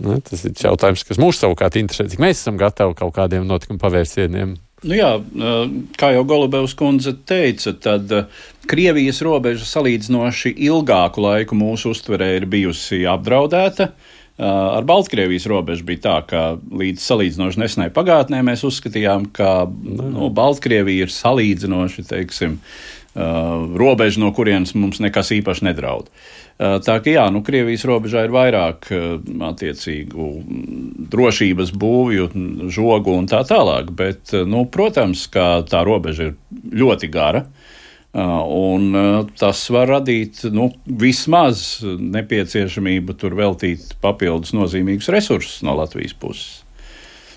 Nu, tas ir jautājums, kas mūs savukārt interesē, cik mēs esam gatavi kaut kādiem notikumu pavērsieniem. Nu jā, eh, kā jau Golubevs kundze teica, tad eh, Krievijas robeža salīdzinoši ilgāku laiku mūsu uztverē ir bijusi apdraudēta. Ar Baltkrievijas robežu bija tā, ka līdz salīdzinoši nesenai pagātnē mēs uzskatījām, ka nu, Baltkrievija ir salīdzinoši, teiksim, Uh, robeža, no kurienes mums nekas īpaši nedraud. Uh, tā kā jā, nu, Krievijas robežā ir vairāk uh, attiecīgu drošības būvju, žogu un tā tālāk, bet, nu, protams, ka tā robeža ir ļoti gara. Un tas var radīt nu, vismaz nepieciešamību tur veltīt papildus nozīmīgus resursus no Latvijas puses.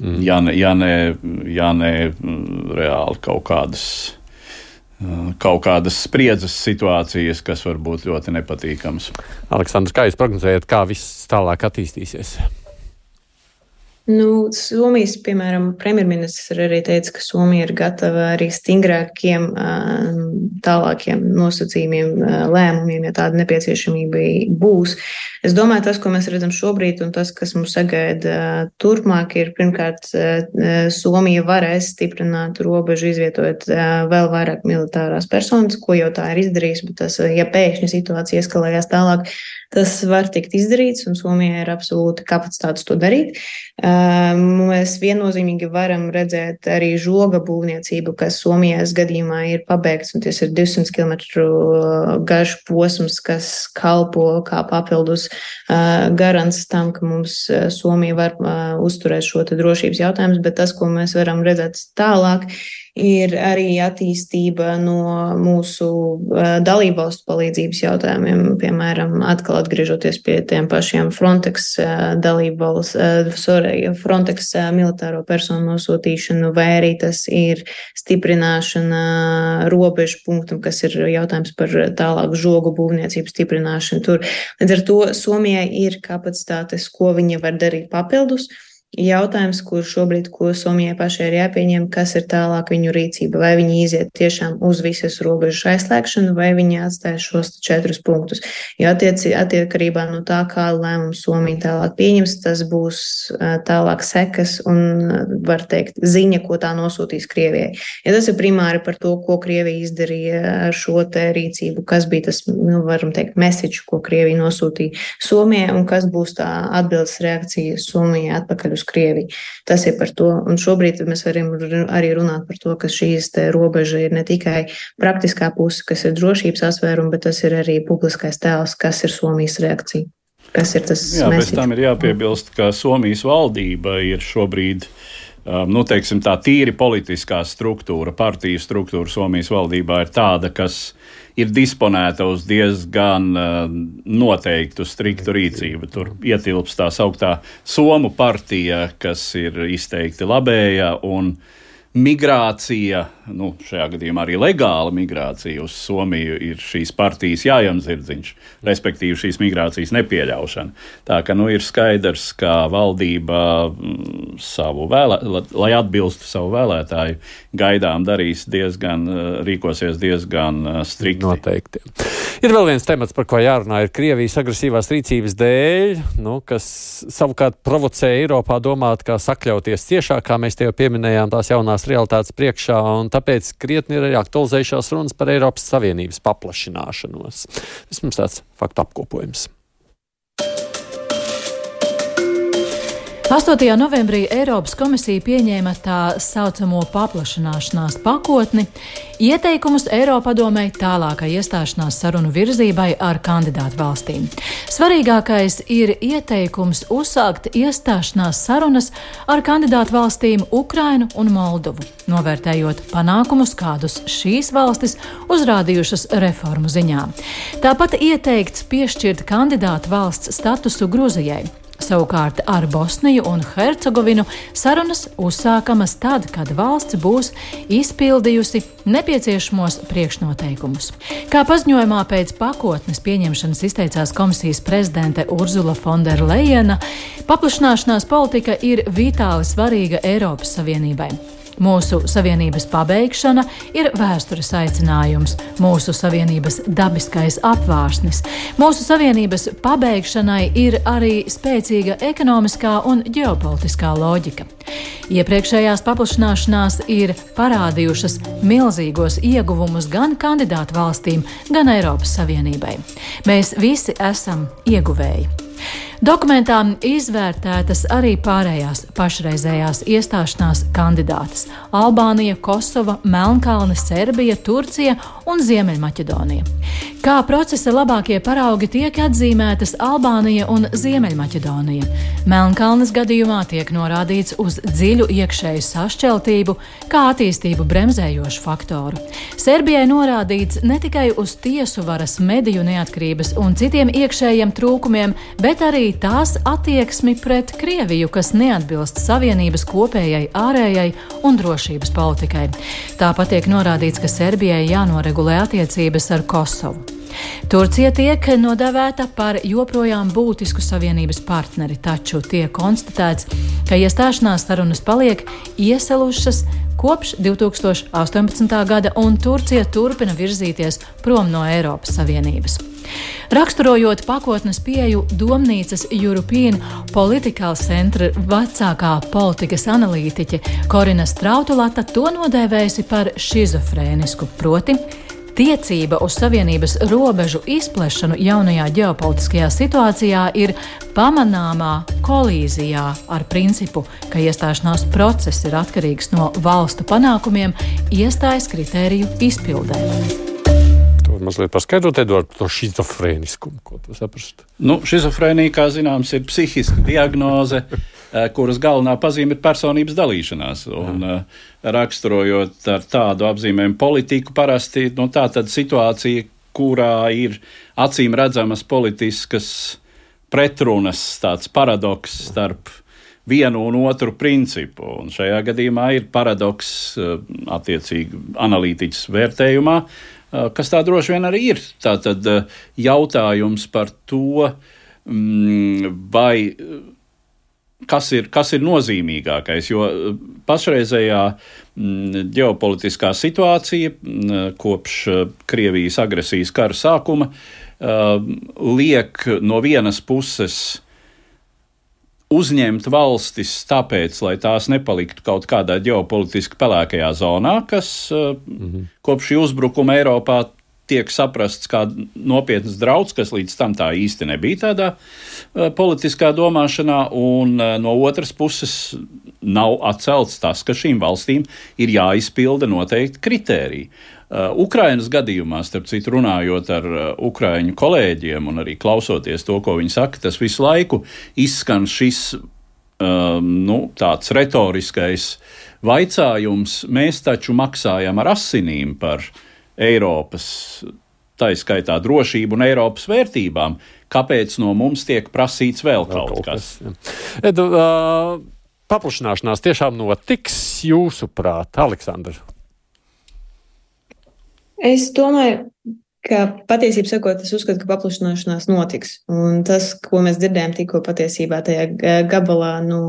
Mm. Ja, ne, ja, ne, ja ne reāli kaut kādas kaut kādas spriedzes situācijas, kas var būt ļoti nepatīkamas. Aleksandrs, kā jūs prognozējat, kā viss tālāk attīstīsies? Nu, Somijas, piemēram, premjerministrs arī teica, ka Somija ir gatava arī stingrākiem, tālākiem nosacījumiem, lēmumiem, ja tāda nepieciešamība būs. Es domāju, tas, ko mēs redzam šobrīd, un tas, kas mums sagaida turpmāk, ir pirmkārt, Somija varēs stiprināt robežu, izvietojot vēl vairāk militārās personas, ko jau tā ir izdarījis, bet tas, ja pēkšņi situācija eskalējās tālāk, Tas var tikt izdarīts, un Somijai ir absolūti kapacitātes to darīt. Mēs viennozīmīgi varam redzēt arī žoga būvniecību, kas Somijas gadījumā ir pabeigts, un tas ir 200 km garš posms, kas kalpo kā papildus garants tam, ka mums Somija var uzturēt šo drošības jautājumu, bet tas, ko mēs varam redzēt tālāk, ir arī attīstība no mūsu dalībvalstu palīdzības jautājumiem, piemēram, atkal atgriežoties pie tiem pašiem Frontex dalībvalsts, Frontex militāro personu nosūtīšanu, vai arī tas ir stiprināšana robežu punktam, kas ir jautājums par tālāku žogu būvniecību stiprināšanu tur. Līdz ar to Somijai ir kapacitātes, ko viņa var darīt papildus jautājums, kur šobrīd, ko Somijai pašai ir jāpieņem, kas ir tālāk viņu rīcība. Vai viņi iziet tiešām uz visas robežas aizslēgšanu, vai viņi atstāja šos četrus punktus. Jo attiec, atkarībā no tā, kādu lēmumu Somija tālāk pieņems, tas būs tālāk sekas un, var teikt, ziņa, ko tā nosūtīs Krievijai. Ja tas ir primāri par to, ko Krievija izdarīja ar šo te rīcību, kas bija tas, nu, varam teikt, message, ko Krievija nosūtīja Somijai, un kas būs tā atbildes reakcija Somijai atpakaļ uz uz Krieviju. Tas ir par to. Un šobrīd mēs varam arī runāt par to, ka šīs robeža ir ne tikai praktiskā puse, kas ir drošības asvērumi, bet tas ir arī publiskais tēls, kas ir Somijas reakcija. Kas ir tas? Jā, bez tam ir jāpiebilst, ka Somijas valdība ir šobrīd um, nu, teiksim, tā tīri politiskā struktūra, partiju struktūra Somijas valdībā ir tāda, kas ir disponēta uz diezgan uh, noteiktu, striktu rīcību. Tur ietilpst tā sauktā Somu partija, kas ir izteikti labējā un migrācija, nu, šajā gadījumā arī legāla migrācija uz Somiju, ir šīs partijas jājamzirdziņš, respektīvi šīs migrācijas nepieļaušana. Tā ka nu, ir skaidrs, ka valdība mm, savu vēlē, lai atbilstu savu vēlētāju gaidām, darīs diezgan, rīkosies diezgan strikti. Noteikti. Ir vēl viens temats, par ko jārunā, ir Krievijas agresīvās rīcības dēļ, nu, kas savukārt provocē Eiropā domāt, kā sakļauties ciešāk, kā mēs te jau pieminējām, tās jaunās jaunās realitātes priekšā, un tāpēc krietni ir arī aktualizējušās runas par Eiropas Savienības paplašināšanos. Tas mums tāds faktu apkopojums. 8. novembrī Eiropas komisija pieņēma tā saucamo paplašināšanās pakotni, ieteikumus Eiropadomei tālākai iestāšanās sarunu virzībai ar kandidātu valstīm. Svarīgākais ir ieteikums uzsākt iestāšanās sarunas ar kandidātu valstīm Ukrainu un Moldovu, novērtējot panākumus, kādus šīs valstis uzrādījušas reformu ziņā. Tāpat ieteikts piešķirt kandidātu valsts statusu Gruzijai. Savukārt ar Bosniju un Hercegovinu sarunas uzsākamas tad, kad valsts būs izpildījusi nepieciešamos priekšnoteikumus. Kā paziņojumā pēc pakotnes pieņemšanas izteicās komisijas prezidente Urzula Fonderleina, paplašināšanās politika ir vitāli svarīga Eiropas Savienībai. Mūsu savienības pabeigšana ir vēstures aicinājums, mūsu savienības dabiskais apvārsnis. Mūsu savienības pabeigšanai ir arī spēcīga ekonomiskā un ģeopolitiskā loģika. Iepriekšējās paplašināšanās ir parādījušas milzīgos ieguvumus gan kandidātu valstīm, gan Eiropas Savienībai. Mēs visi esam ieguvēji. Dokumentā izvērtētas arī pārējās pašreizējās iestāšanās kandidātes - Albānija, Kosova, Melnkalne, Serbija, Turcija un Ziemeļmaķedonija. Kā procesa labākie paraugi tiek atzīmētas Albānija un Ziemeļmaķedonija. Melnkalnes gadījumā tiek norādīts uz dziļu iekšēju sašķeltību, kā attīstību bremzējošu faktoru. Serbijai norādīts ne tikai uz tiesu varas, mediju neatkarības un citiem iekšējiem trūkumiem, bet arī tās attieksmi pret Krieviju, kas neatbilst Savienības kopējai ārējai un drošības politikai. Tāpat tiek norādīts, ka Serbijai jānoregulē attiecības ar Kosovu. Turcija tiek nodēvēta par joprojām būtisku savienības partneri, taču tiek konstatēts, ka iestāšanās sarunas paliek iesalušas kopš 2018. gada, un Turcija turpina virzīties prom no Eiropas Savienības. Raksturojot pakotnes pieeju Domnīcas European Political Center vecākā politikas analītiķe Korina Strautulata to nodēvējusi par šizofrēnisku, proti Tiecība uz Savienības robežu izplešanu jaunajā ģeopolitiskajā situācijā ir pamanāmā kolīzijā ar principu, ka iestāšanās process ir atkarīgs no valstu panākumiem iestājas kritēriju izpildē mazliet paskaidrot, Edvard, to šizofrēniskumu, ko tu saprastu? Nu, šizofrēnija, kā zināms, ir psihiska diagnoze, kuras galvenā pazīme ir personības dalīšanās. Un, Jā. Eh, raksturojot ar tādu apzīmējumu politiku, parasti nu, tā tad situācija, kurā ir acīm redzamas politiskas pretrunas, tāds paradoks starp vienu un otru principu. Un šajā gadījumā ir paradoks eh, attiecīgi analītiķis vērtējumā, Eh, kas tā droši vien arī ir. Tātad eh, jautājums par to, mm, vai eh, kas ir, kas ir nozīmīgākais. Jo pašreizējā mm, ģeopolitiskā situācija mm, kopš Krievijas agresijas kara sākuma liek no vienas puses uzņemt valstis tāpēc, lai tās nepaliktu kaut kādā ģeopolitiski pelēkajā zonā, kas -hmm. kopš šī uzbrukuma Eiropā tiek saprasts kā nopietns draudz, kas līdz tam tā īsti nebija tādā uh, politiskā domāšanā, un uh, no otras puses nav atcelts tas, ka šīm valstīm ir jāizpilda noteikti kritēriji. Uh, Ukrainas gadījumā, starp citu, runājot ar uh, ukraiņu kolēģiem un arī klausoties to, ko viņi saka, tas visu laiku izskan šis um, nu, tāds retoriskais vaicājums. Mēs taču maksājam ar asinīm par Eiropas, tā izskaitā drošību un Eiropas vērtībām. Kāpēc no mums tiek prasīts vēl, vēl kaut, kaut kas? kas Edu, uh, paplašināšanās tiešām notiks jūsuprāt, Aleksandrs? Es domāju, ka patiesībā sakot, es uzskatu, ka paplašināšanās notiks. Un tas, ko mēs dzirdējām tikko patiesībā tajā gabalā no,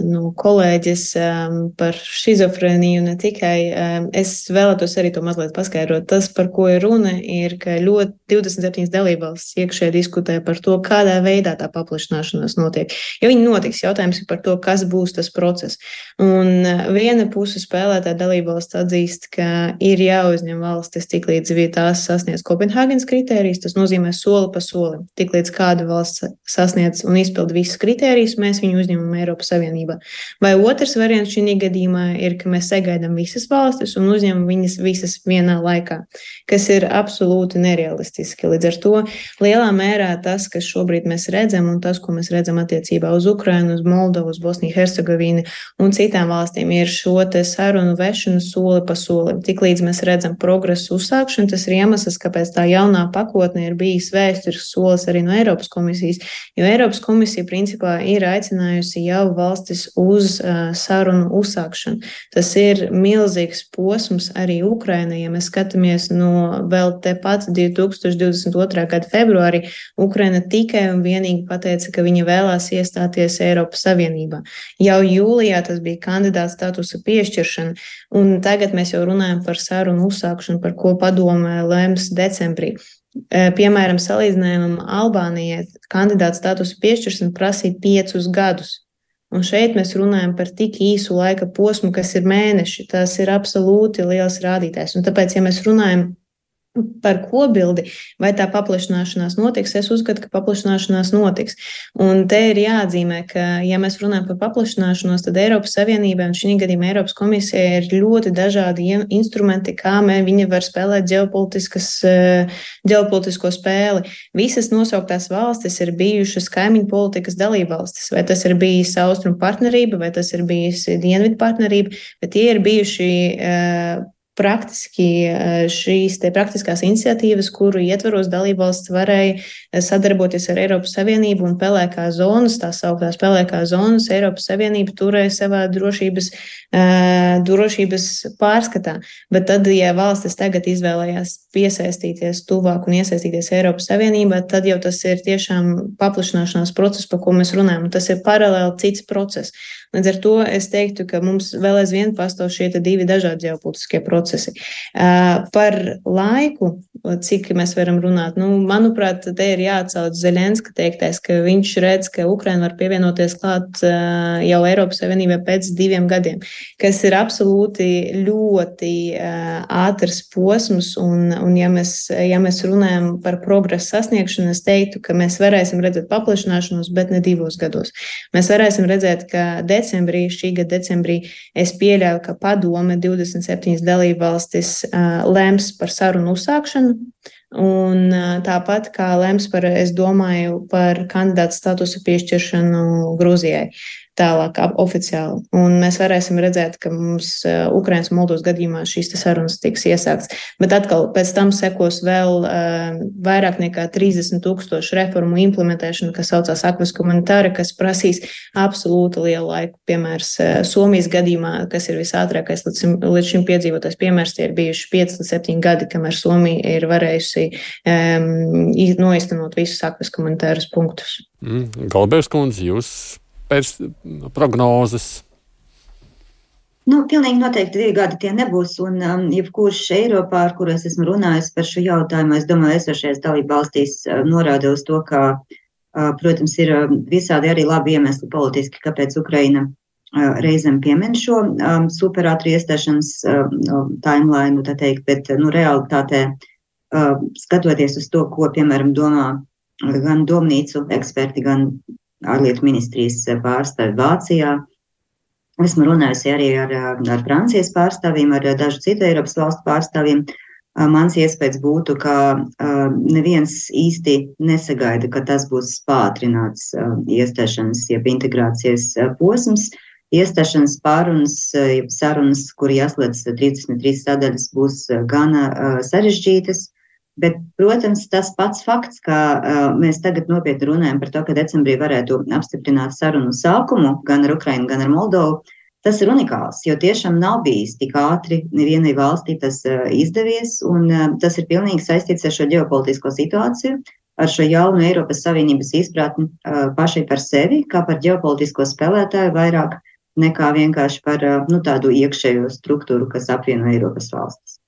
no kolēģis um, par šizofrēniju, ne tikai, um, es vēlētos arī to mazliet paskaidrot. Tas, par ko ir runa, ir, ka ļoti 27 dalībvalstis iekšē diskutē par to, kādā veidā tā paplašināšanās notiek. Ja viņi notiks, jautājums ir par to, kas būs tas process. Un uh, viena puse spēlētāja dalībvalsts atzīst, ka ir jāuzņem valstis tik līdz tās sasniedz kopīgi Kopenhāgenes kritērijas, tas nozīmē soli pa solim. Tiklīdz kāda valsts sasniedz un izpild visus kritērijus, mēs viņu uzņemam Eiropas Savienībā. Vai otrs variants šī gadījumā ir, ka mēs sagaidām visas valstis un uzņemam viņas visas vienā laikā, kas ir absolūti nerealistiski. Līdz ar to lielā mērā tas, kas šobrīd mēs redzam, un tas, ko mēs redzam attiecībā uz Ukrainu, uz Moldovu, uz Bosniju, Hercegovinu un citām valstīm, ir šo sarunu vešanu soli pa solim. Tiklīdz mēs redzam progresu uzsākšanu, tas ir iemesls, kāpēc tā jaunā pakotne ir bijis vēsturisks solis arī no Eiropas komisijas, jo Eiropas komisija principā ir aicinājusi jau valstis uz uh, sarunu uzsākšanu. Tas ir milzīgs posms arī Ukrainai. Ja mēs skatāmies no vēl tepat 2022. gada februārī, Ukraina tikai un vienīgi pateica, ka viņa vēlās iestāties Eiropas Savienībā. Jau jūlijā tas bija kandidāts statusa piešķiršana, un tagad mēs jau runājam par sarunu uzsākšanu, par ko padomē lems decembrī decembrī. Piemēram, salīdzinājumam Albānijai kandidāta statusu piešķiršana prasīja piecus gadus. Un šeit mēs runājam par tik īsu laika posmu, kas ir mēneši. Tas ir absolūti liels rādītājs. Un tāpēc, ja mēs runājam par kobildi, vai tā paplašināšanās notiks, es uzskatu, ka paplašināšanās notiks. Un te ir jāatzīmē, ka, ja mēs runājam par paplašināšanos, tad Eiropas Savienībai un šī gadījumā Eiropas komisijai ir ļoti dažādi instrumenti, kā viņi var spēlēt eh, ģeopolitisko spēli. Visas nosauktās valstis ir bijušas kaimiņu politikas dalībvalstis, vai tas ir bijis austrumu partnerība, vai tas ir bijis dienvidu partnerība, bet tie ir bijuši uh, praktiski eh, šīs praktiskās iniciatīvas, kuru ietvaros dalībvalsts varēja eh, sadarboties ar Eiropas Savienību un pelēkā zonas, tā sauktās pelēkā zonas, Eiropas Savienība turēja savā drošības, uh, drošības pārskatā. Bet tad, ja valstis tagad izvēlējās piesaistīties tuvāk un iesaistīties Eiropas Savienībā, tad jau tas ir tiešām paplašināšanās process, par ko mēs runājam. Tas ir paralēli cits process. Līdz ar to es teiktu, ka mums vēl aizvien pastāv šie divi dažādi ģeopolitiskie procesi. Par laiku, cik mēs varam runāt, nu, manuprāt, te ir jāatcauc Zelenska teiktais, ka viņš redz, ka Ukraina var pievienoties klāt jau Eiropas Savienībai pēc diviem gadiem, kas ir absolūti ļoti ātrs posms. Un, un ja, mēs, ja mēs runājam par progresu sasniegšanu, es teiktu, ka mēs varēsim redzēt paplašināšanos, bet ne divos gados. Mēs varēsim redzēt, ka decembrī, šī gada decembrī, es pieļauju, ka padome 27 dalībvalstis lems par sarunu uzsākšanu. Un tāpat kā lems par, es domāju, par kandidātu statusu piešķiršanu Grūzijai tālāk oficiāli. Un mēs varēsim redzēt, ka mums Ukrainas un Moldovas gadījumā šīs sarunas tiks iesākts. Bet atkal pēc tam sekos vēl uh, vairāk nekā 30 tūkstošu reformu implementēšana, kas saucās akvas komunitāra, kas prasīs absolūti lielu laiku. Piemērs uh, Somijas gadījumā, kas ir visātrākais līdz, līdz šim piedzīvotais piemērs, tie ir bijuši 5 līdz 7 gadi, kamēr Somija ir varējusi um, noiztenot visus akvas komunitārus punktus. Mm, Galbēvs kundze, jūs pers, prognozes? Nu, pilnīgi noteikti divi gadi tie nebūs. Un um, jebkurš Eiropā, ar kuru es esmu runājis par šo jautājumu, es domāju, esošais dalību valstīs uh, norāda uz to, ka, uh, protams, ir uh, visādi arī labi iemesli politiski, kāpēc Ukraina uh, reizēm piemin šo um, superātri iestāšanas uh, timeline, tā teikt, bet, nu, realitātē, uh, skatoties uz to, ko, piemēram, domā gan domnīcu eksperti, gan ārlietu ministrijas pārstāvi Vācijā. Esmu runājusi arī ar, ar Francijas pārstāvjiem, ar dažu citu Eiropas valstu pārstāvjiem. Mans iespējas būtu, ka neviens īsti nesagaida, ka tas būs pātrināts iestāšanas, jeb integrācijas posms. Iestāšanas pārunas, sarunas, kur jāslēdz 33 sadaļas, būs gana sarežģītas. Bet, protams, tas pats fakts, ka uh, mēs tagad nopietni runājam par to, ka decembrī varētu apstiprināt sarunu sākumu gan ar Ukrainu, gan ar Moldovu, Tas ir unikāls, jo tiešām nav bijis tik ātri nevienai valstī tas uh, izdevies, un uh, tas ir pilnīgi saistīts ar šo ģeopolitisko situāciju, ar šo jaunu Eiropas Savienības izpratni uh, pašai par sevi, kā par ģeopolitisko spēlētāju vairāk nekā vienkārši par nu, tādu iekšējo struktūru, kas apvieno Eiropas valstis.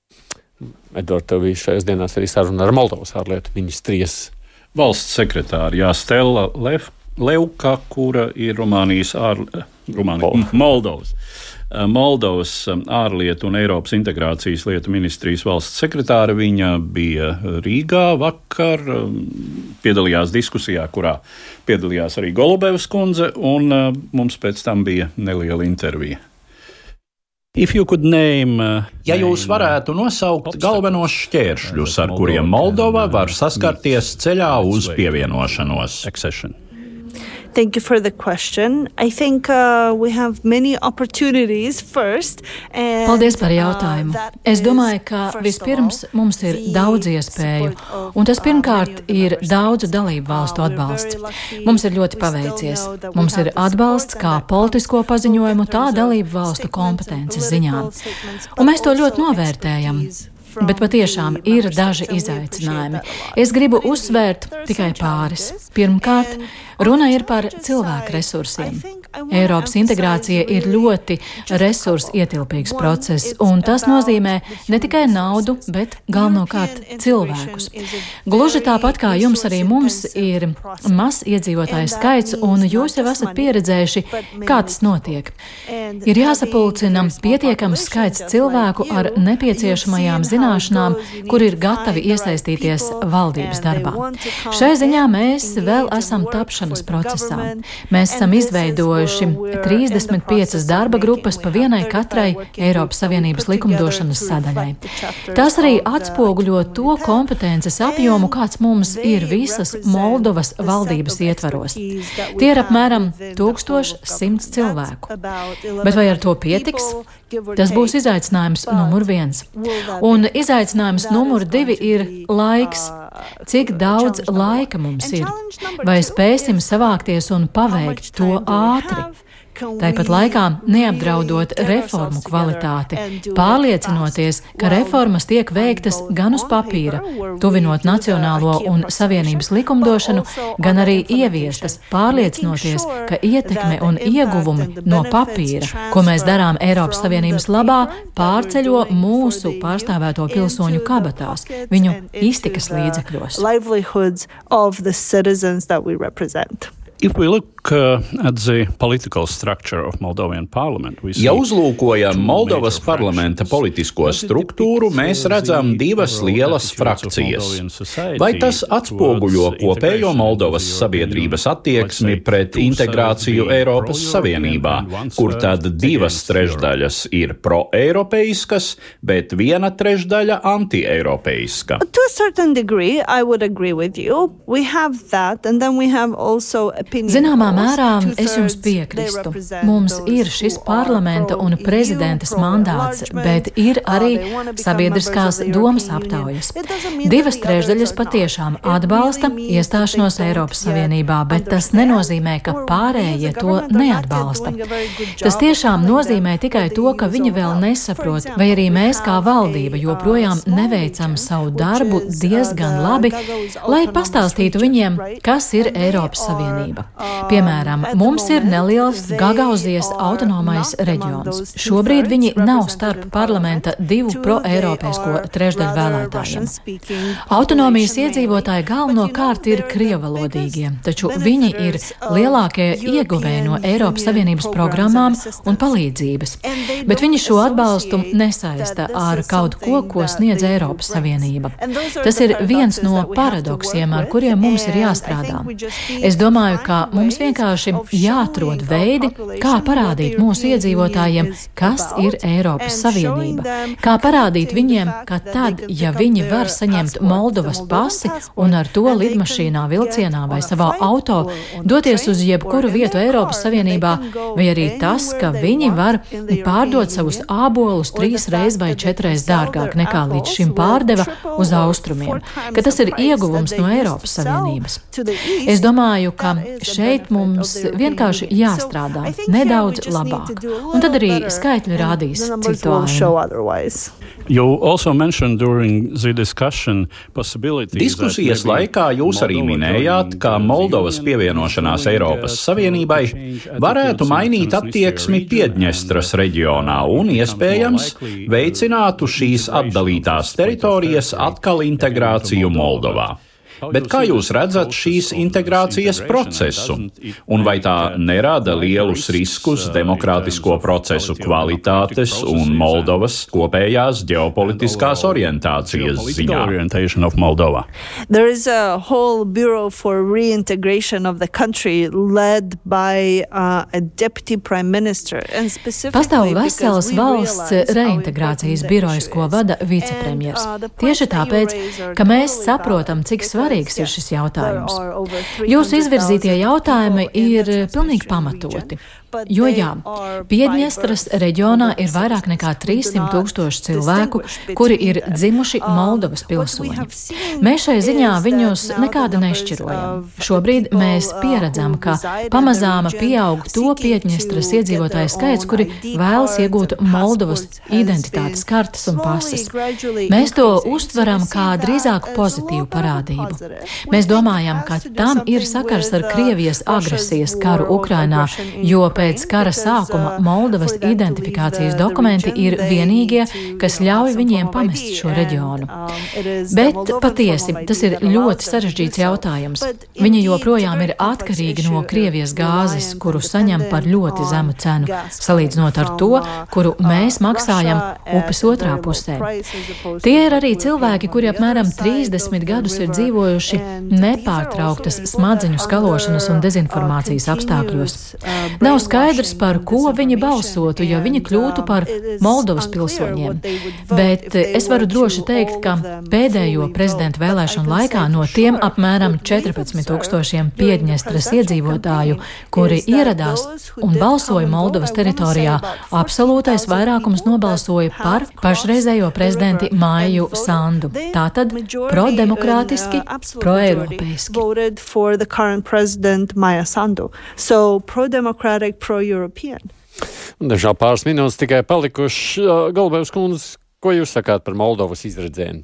Edvards, tev bija šajās dienās arī saruna ar Moldovas ārlietu ministrijas valsts sekretāru Jāstela Lef. Leuka, kura ir Rumānijas ārlietu Rumānijas, Moldovas. Moldovas eh, ārlietu un Eiropas integrācijas lietu ministrijas valsts sekretāra. Viņa bija Rīgā vakar, eh, piedalījās diskusijā, kurā piedalījās arī Golubevas kundze, un mums pēc tam bija neliela intervija. Name, uh, ja jūs varētu nosaukt galvenos šķēršļus, ar kuriem Moldova var saskarties ceļā uz pievienošanos. Accession. Thank you for the question. I think uh, we have many opportunities first. And, Paldies par uh, jautājumu. Es domāju, ka vispirms mums ir daudz iespēju, un tas pirmkārt uh, ir daudzu dalību valstu atbalsts. Mums ir ļoti paveicies. Mums ir atbalsts kā politisko paziņojumu, tā dalību valstu kompetences ziņā. Un mēs to ļoti novērtējam. Bet patiešām ir daži izaicinājumi. Es gribu uzsvērt tikai pāris. Pirmkārt, Runa ir par cilvēku resursiem. Eiropas integrācija ir ļoti resursu ietilpīgs process, un tas nozīmē ne tikai naudu, bet galvenokārt cilvēkus. Gluži tāpat kā jums, arī mums ir mazs iedzīvotāju skaits, un jūs jau esat pieredzējuši, kā tas notiek. Ir jāsapulcina pietiekams skaits cilvēku ar nepieciešamajām zināšanām, kur ir gatavi iesaistīties valdības darbā. Šai ziņā mēs vēl esam tapšana plānošanas procesā. Mēs esam izveidojuši 35 darba grupas pa vienai katrai Eiropas Savienības likumdošanas sadaļai. Tas arī atspoguļo to kompetences apjomu, kāds mums ir visas Moldovas valdības ietvaros. Tie ir apmēram 1100 cilvēku. Bet vai ar to pietiks? Tas būs izaicinājums numur viens. Un izaicinājums numur divi ir laiks. Cik daudz laika mums ir? Vai spēsim savākties un paveikt to ātri? Tāpat laikā neapdraudot reformu kvalitāti, pārliecinoties, ka reformas tiek veiktas gan uz papīra, tuvinot nacionālo un savienības likumdošanu, gan arī ieviestas, pārliecinoties, ka ietekme un ieguvumi no papīra, ko mēs darām Eiropas Savienības labā, pārceļo mūsu pārstāvēto pilsoņu kabatās, viņu iztikas līdzekļos. Look Uh, ja uzlūkojam Moldovas parlamenta politisko struktūru, mēs redzam divas lielas frakcijas. Vai tas atspoguļo kopējo Moldovas sabiedrības attieksmi pret integrāciju Eiropas Savienībā, kur tad divas trešdaļas ir proeiropeiskas, bet viena trešdaļa antieiropeiska? Zināmā mērā es jums piekrīstu. Mums ir šis parlamenta un prezidentas mandāts, bet ir arī sabiedriskās domas aptaujas. Divas trešdaļas patiešām atbalsta iestāšanos Eiropas Savienībā, bet tas nenozīmē, ka pārējie to neatbalsta. Tas tiešām nozīmē tikai to, ka viņi vēl nesaprot, vai arī mēs kā valdība joprojām neveicam savu darbu diezgan labi, lai pastāstītu viņiem, kas ir Eiropas Savienība. Piemēram, Mums ir neliels Gagauzijas autonomais reģions. Šobrīd viņi nav starp parlamenta divu pro-eiropeisko trešdaļu vēlētājiem. Autonomijas iedzīvotāji galvenokārt ir krievalodīgie, taču viņi ir lielākie ieguvēji no Eiropas Savienības programmām un palīdzības. Bet viņi šo atbalstu nesaista ar kaut ko, ko sniedz Eiropas Savienība. Tas ir viens no paradoksiem, ar kuriem mums ir jāstrādā. Es domāju, ka mums vienkārši vienkārši jāatrod veidi, kā parādīt mūsu iedzīvotājiem, kas ir Eiropas Savienība. Kā parādīt viņiem, ka tad, ja viņi var saņemt Moldovas pasi un ar to lidmašīnā, vilcienā vai savā auto doties uz jebkuru vietu Eiropas Savienībā, vai arī tas, ka viņi var pārdot savus ābolus trīs reizes vai četreiz dārgāk nekā līdz šim pārdeva uz austrumiem, ka tas ir ieguvums no Eiropas Savienības. Es domāju, ka šeit mums vienkārši jāstrādā nedaudz labāk, un tad arī skaitļi rādīs citu ainu. Diskusijas laikā jūs arī minējāt, ka Moldovas pievienošanās Eiropas Savienībai varētu mainīt attieksmi Piedņestras reģionā un iespējams veicinātu šīs atdalītās teritorijas atkal integrāciju Moldovā. Bet kā jūs redzat šīs integrācijas procesu? Un vai tā nerada lielus riskus demokrātisko procesu kvalitātes un Moldovas kopējās ģeopolitiskās orientācijas ziņā? There is a whole bureau for reintegration of the country led by uh, a deputy prime minister. Pastāv vesels valsts reintegrācijas birojas, ko vada vicepremjers. Uh, Tieši tāpēc, ka mēs saprotam, cik svarīgi svarīgs ir šis jautājums. Jūsu izvirzītie jautājumi ir pilnīgi pamatoti. Jo jā, Piedņestras reģionā ir vairāk nekā 300 tūkstoši cilvēku, kuri ir dzimuši Moldovas pilsoņi. Mēs šai ziņā viņus nekāda nešķirojam. Šobrīd mēs pieredzam, ka pamazām pieaug to Piedņestras iedzīvotāju skaits, kuri vēlas iegūt Moldovas identitātes kartes un pases. Mēs to uztveram kā drīzāk pozitīvu parādību. Mēs domājam, ka tam ir sakars ar Krievijas agresijas karu Ukrainā, jo pēc Pēc kara sākuma Moldovas identifikācijas dokumenti ir vienīgie, kas ļauj viņiem pamest šo reģionu. Bet patiesi tas ir ļoti sarežģīts jautājums. Viņi joprojām ir atkarīgi no Krievijas gāzes, kuru saņem par ļoti zemu cenu, salīdzinot ar to, kuru mēs maksājam upes otrā pusē. Tie ir arī cilvēki, kuri apmēram 30 gadus ir dzīvojuši nepārtrauktas smadzeņu skalošanas un dezinformācijas apstākļos. Nav skaidrs, par ko viņi balsotu, ja viņi kļūtu par Moldovas pilsoņiem. Bet es varu droši teikt, ka pēdējo prezidenta vēlēšanu laikā no tiem apmēram 14 tūkstošiem Piedņestras iedzīvotāju, kuri ieradās un balsoja Moldovas teritorijā, absolūtais vairākums nobalsoja par pašreizējo prezidenti Māju Sandu. Tātad prodemokrātiski, proeiropeiski. So pro-democratic, pro-European. Dažā pāris minūtes tikai palikuši. Galbēvs kundze, ko jūs sakāt par Moldovas izredzēm?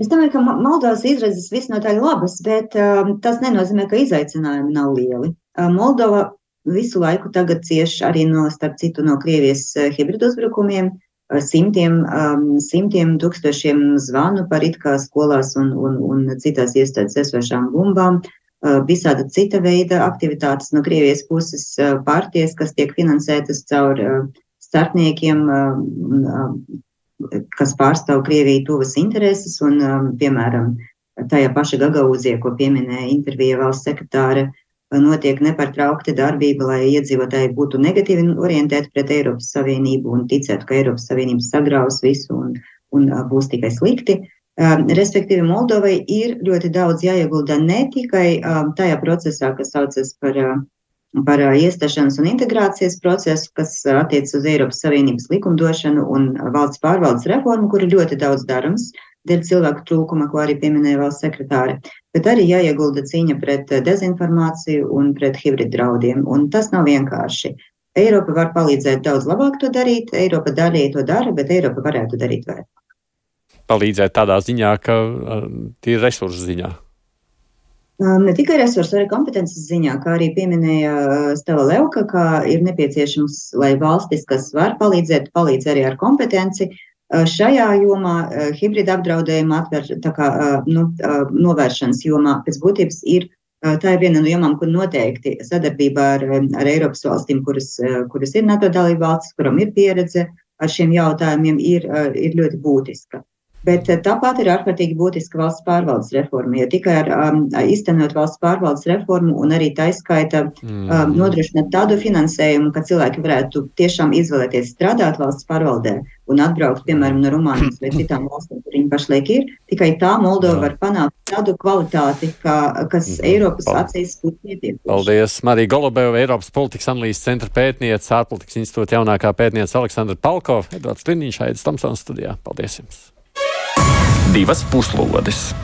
Es domāju, ka Moldovas izredzes visnotaļ labas, bet um, tas nenozīmē, ka izaicinājumi nav lieli. Uh, Moldova visu laiku tagad cieš arī no, starp citu, no Krievijas uh, hibridu uzbrukumiem, uh, simtiem, um, simtiem tūkstošiem zvanu par it kā skolās un, un, un citās iestādes esošām bumbām. Uh, visāda cita veida aktivitātes no Krievijas puses, uh, partijas, kas tiek finansētas caur uh, starpniekiem, kas pārstāv Krieviju tuvas intereses, un, piemēram, tajā paša Gagaūzie, ko pieminēja intervija valsts sekretāra, notiek nepārtraukti darbība, lai iedzīvotāji būtu negatīvi orientēti pret Eiropas Savienību un ticētu, ka Eiropas Savienība sagraus visu un, un būs tikai slikti. Uh, respektīvi, Moldovai ir ļoti daudz jāiegulda ne tikai tajā procesā, kas saucas par, par iestāšanās un integrācijas procesu, kas attiecas uz Eiropas Savienības likumdošanu un valsts pārvaldes reformu, kur ir ļoti daudz darams dēļ cilvēku trūkuma, ko arī pieminēja valsts sekretāre, bet arī jāiegulda cīņa pret dezinformāciju un pret hibridu draudiem, un tas nav vienkārši. Eiropa var palīdzēt daudz labāk to darīt, Eiropa daļēji to dara, bet Eiropa varētu darīt vairāk palīdzēt tādā ziņā, ka tīri resursu ziņā? Ne tikai resursu, arī kompetences ziņā, kā arī pieminēja Stela Leuka, ka ir nepieciešams, lai valstis, kas var palīdzēt, palīdz arī ar kompetenci. Šajā jomā, hibrida apdraudējuma atver, kā, nu, novēršanas jomā, pēc būtības ir Tā ir viena no jomām, kur noteikti sadarbībā ar, ar Eiropas valstīm, kuras, kuras ir NATO dalība valstis, kuram ir pieredze ar šiem jautājumiem, ir, ir ļoti būtiska. Bet eh, tāpat ir ārkārtīgi būtiska valsts pārvaldes reforma, jo tikai ar um, iztenot valsts pārvaldes reformu un arī taiskaita um, mm. nodrošināt tādu finansējumu, ka cilvēki varētu tiešām izvēlēties strādāt valsts pārvaldē un atbraukt, piemēram, no Rumānijas vai citām valstīm, kur viņi pašlaik ir, tikai tā Moldova var panākt tādu kvalitāti, ka, kas mm. Eiropas acīs būtu pietiekoši. Paldies! Marija Golubeva, Eiropas politikas analīzes centra pētniece, ārpolitikas institūta jaunākā pētniece Aleksandra Palkova, Edvards Liniņš, Aidis Tamsons studijā. Paldies jums! Divas puslodes.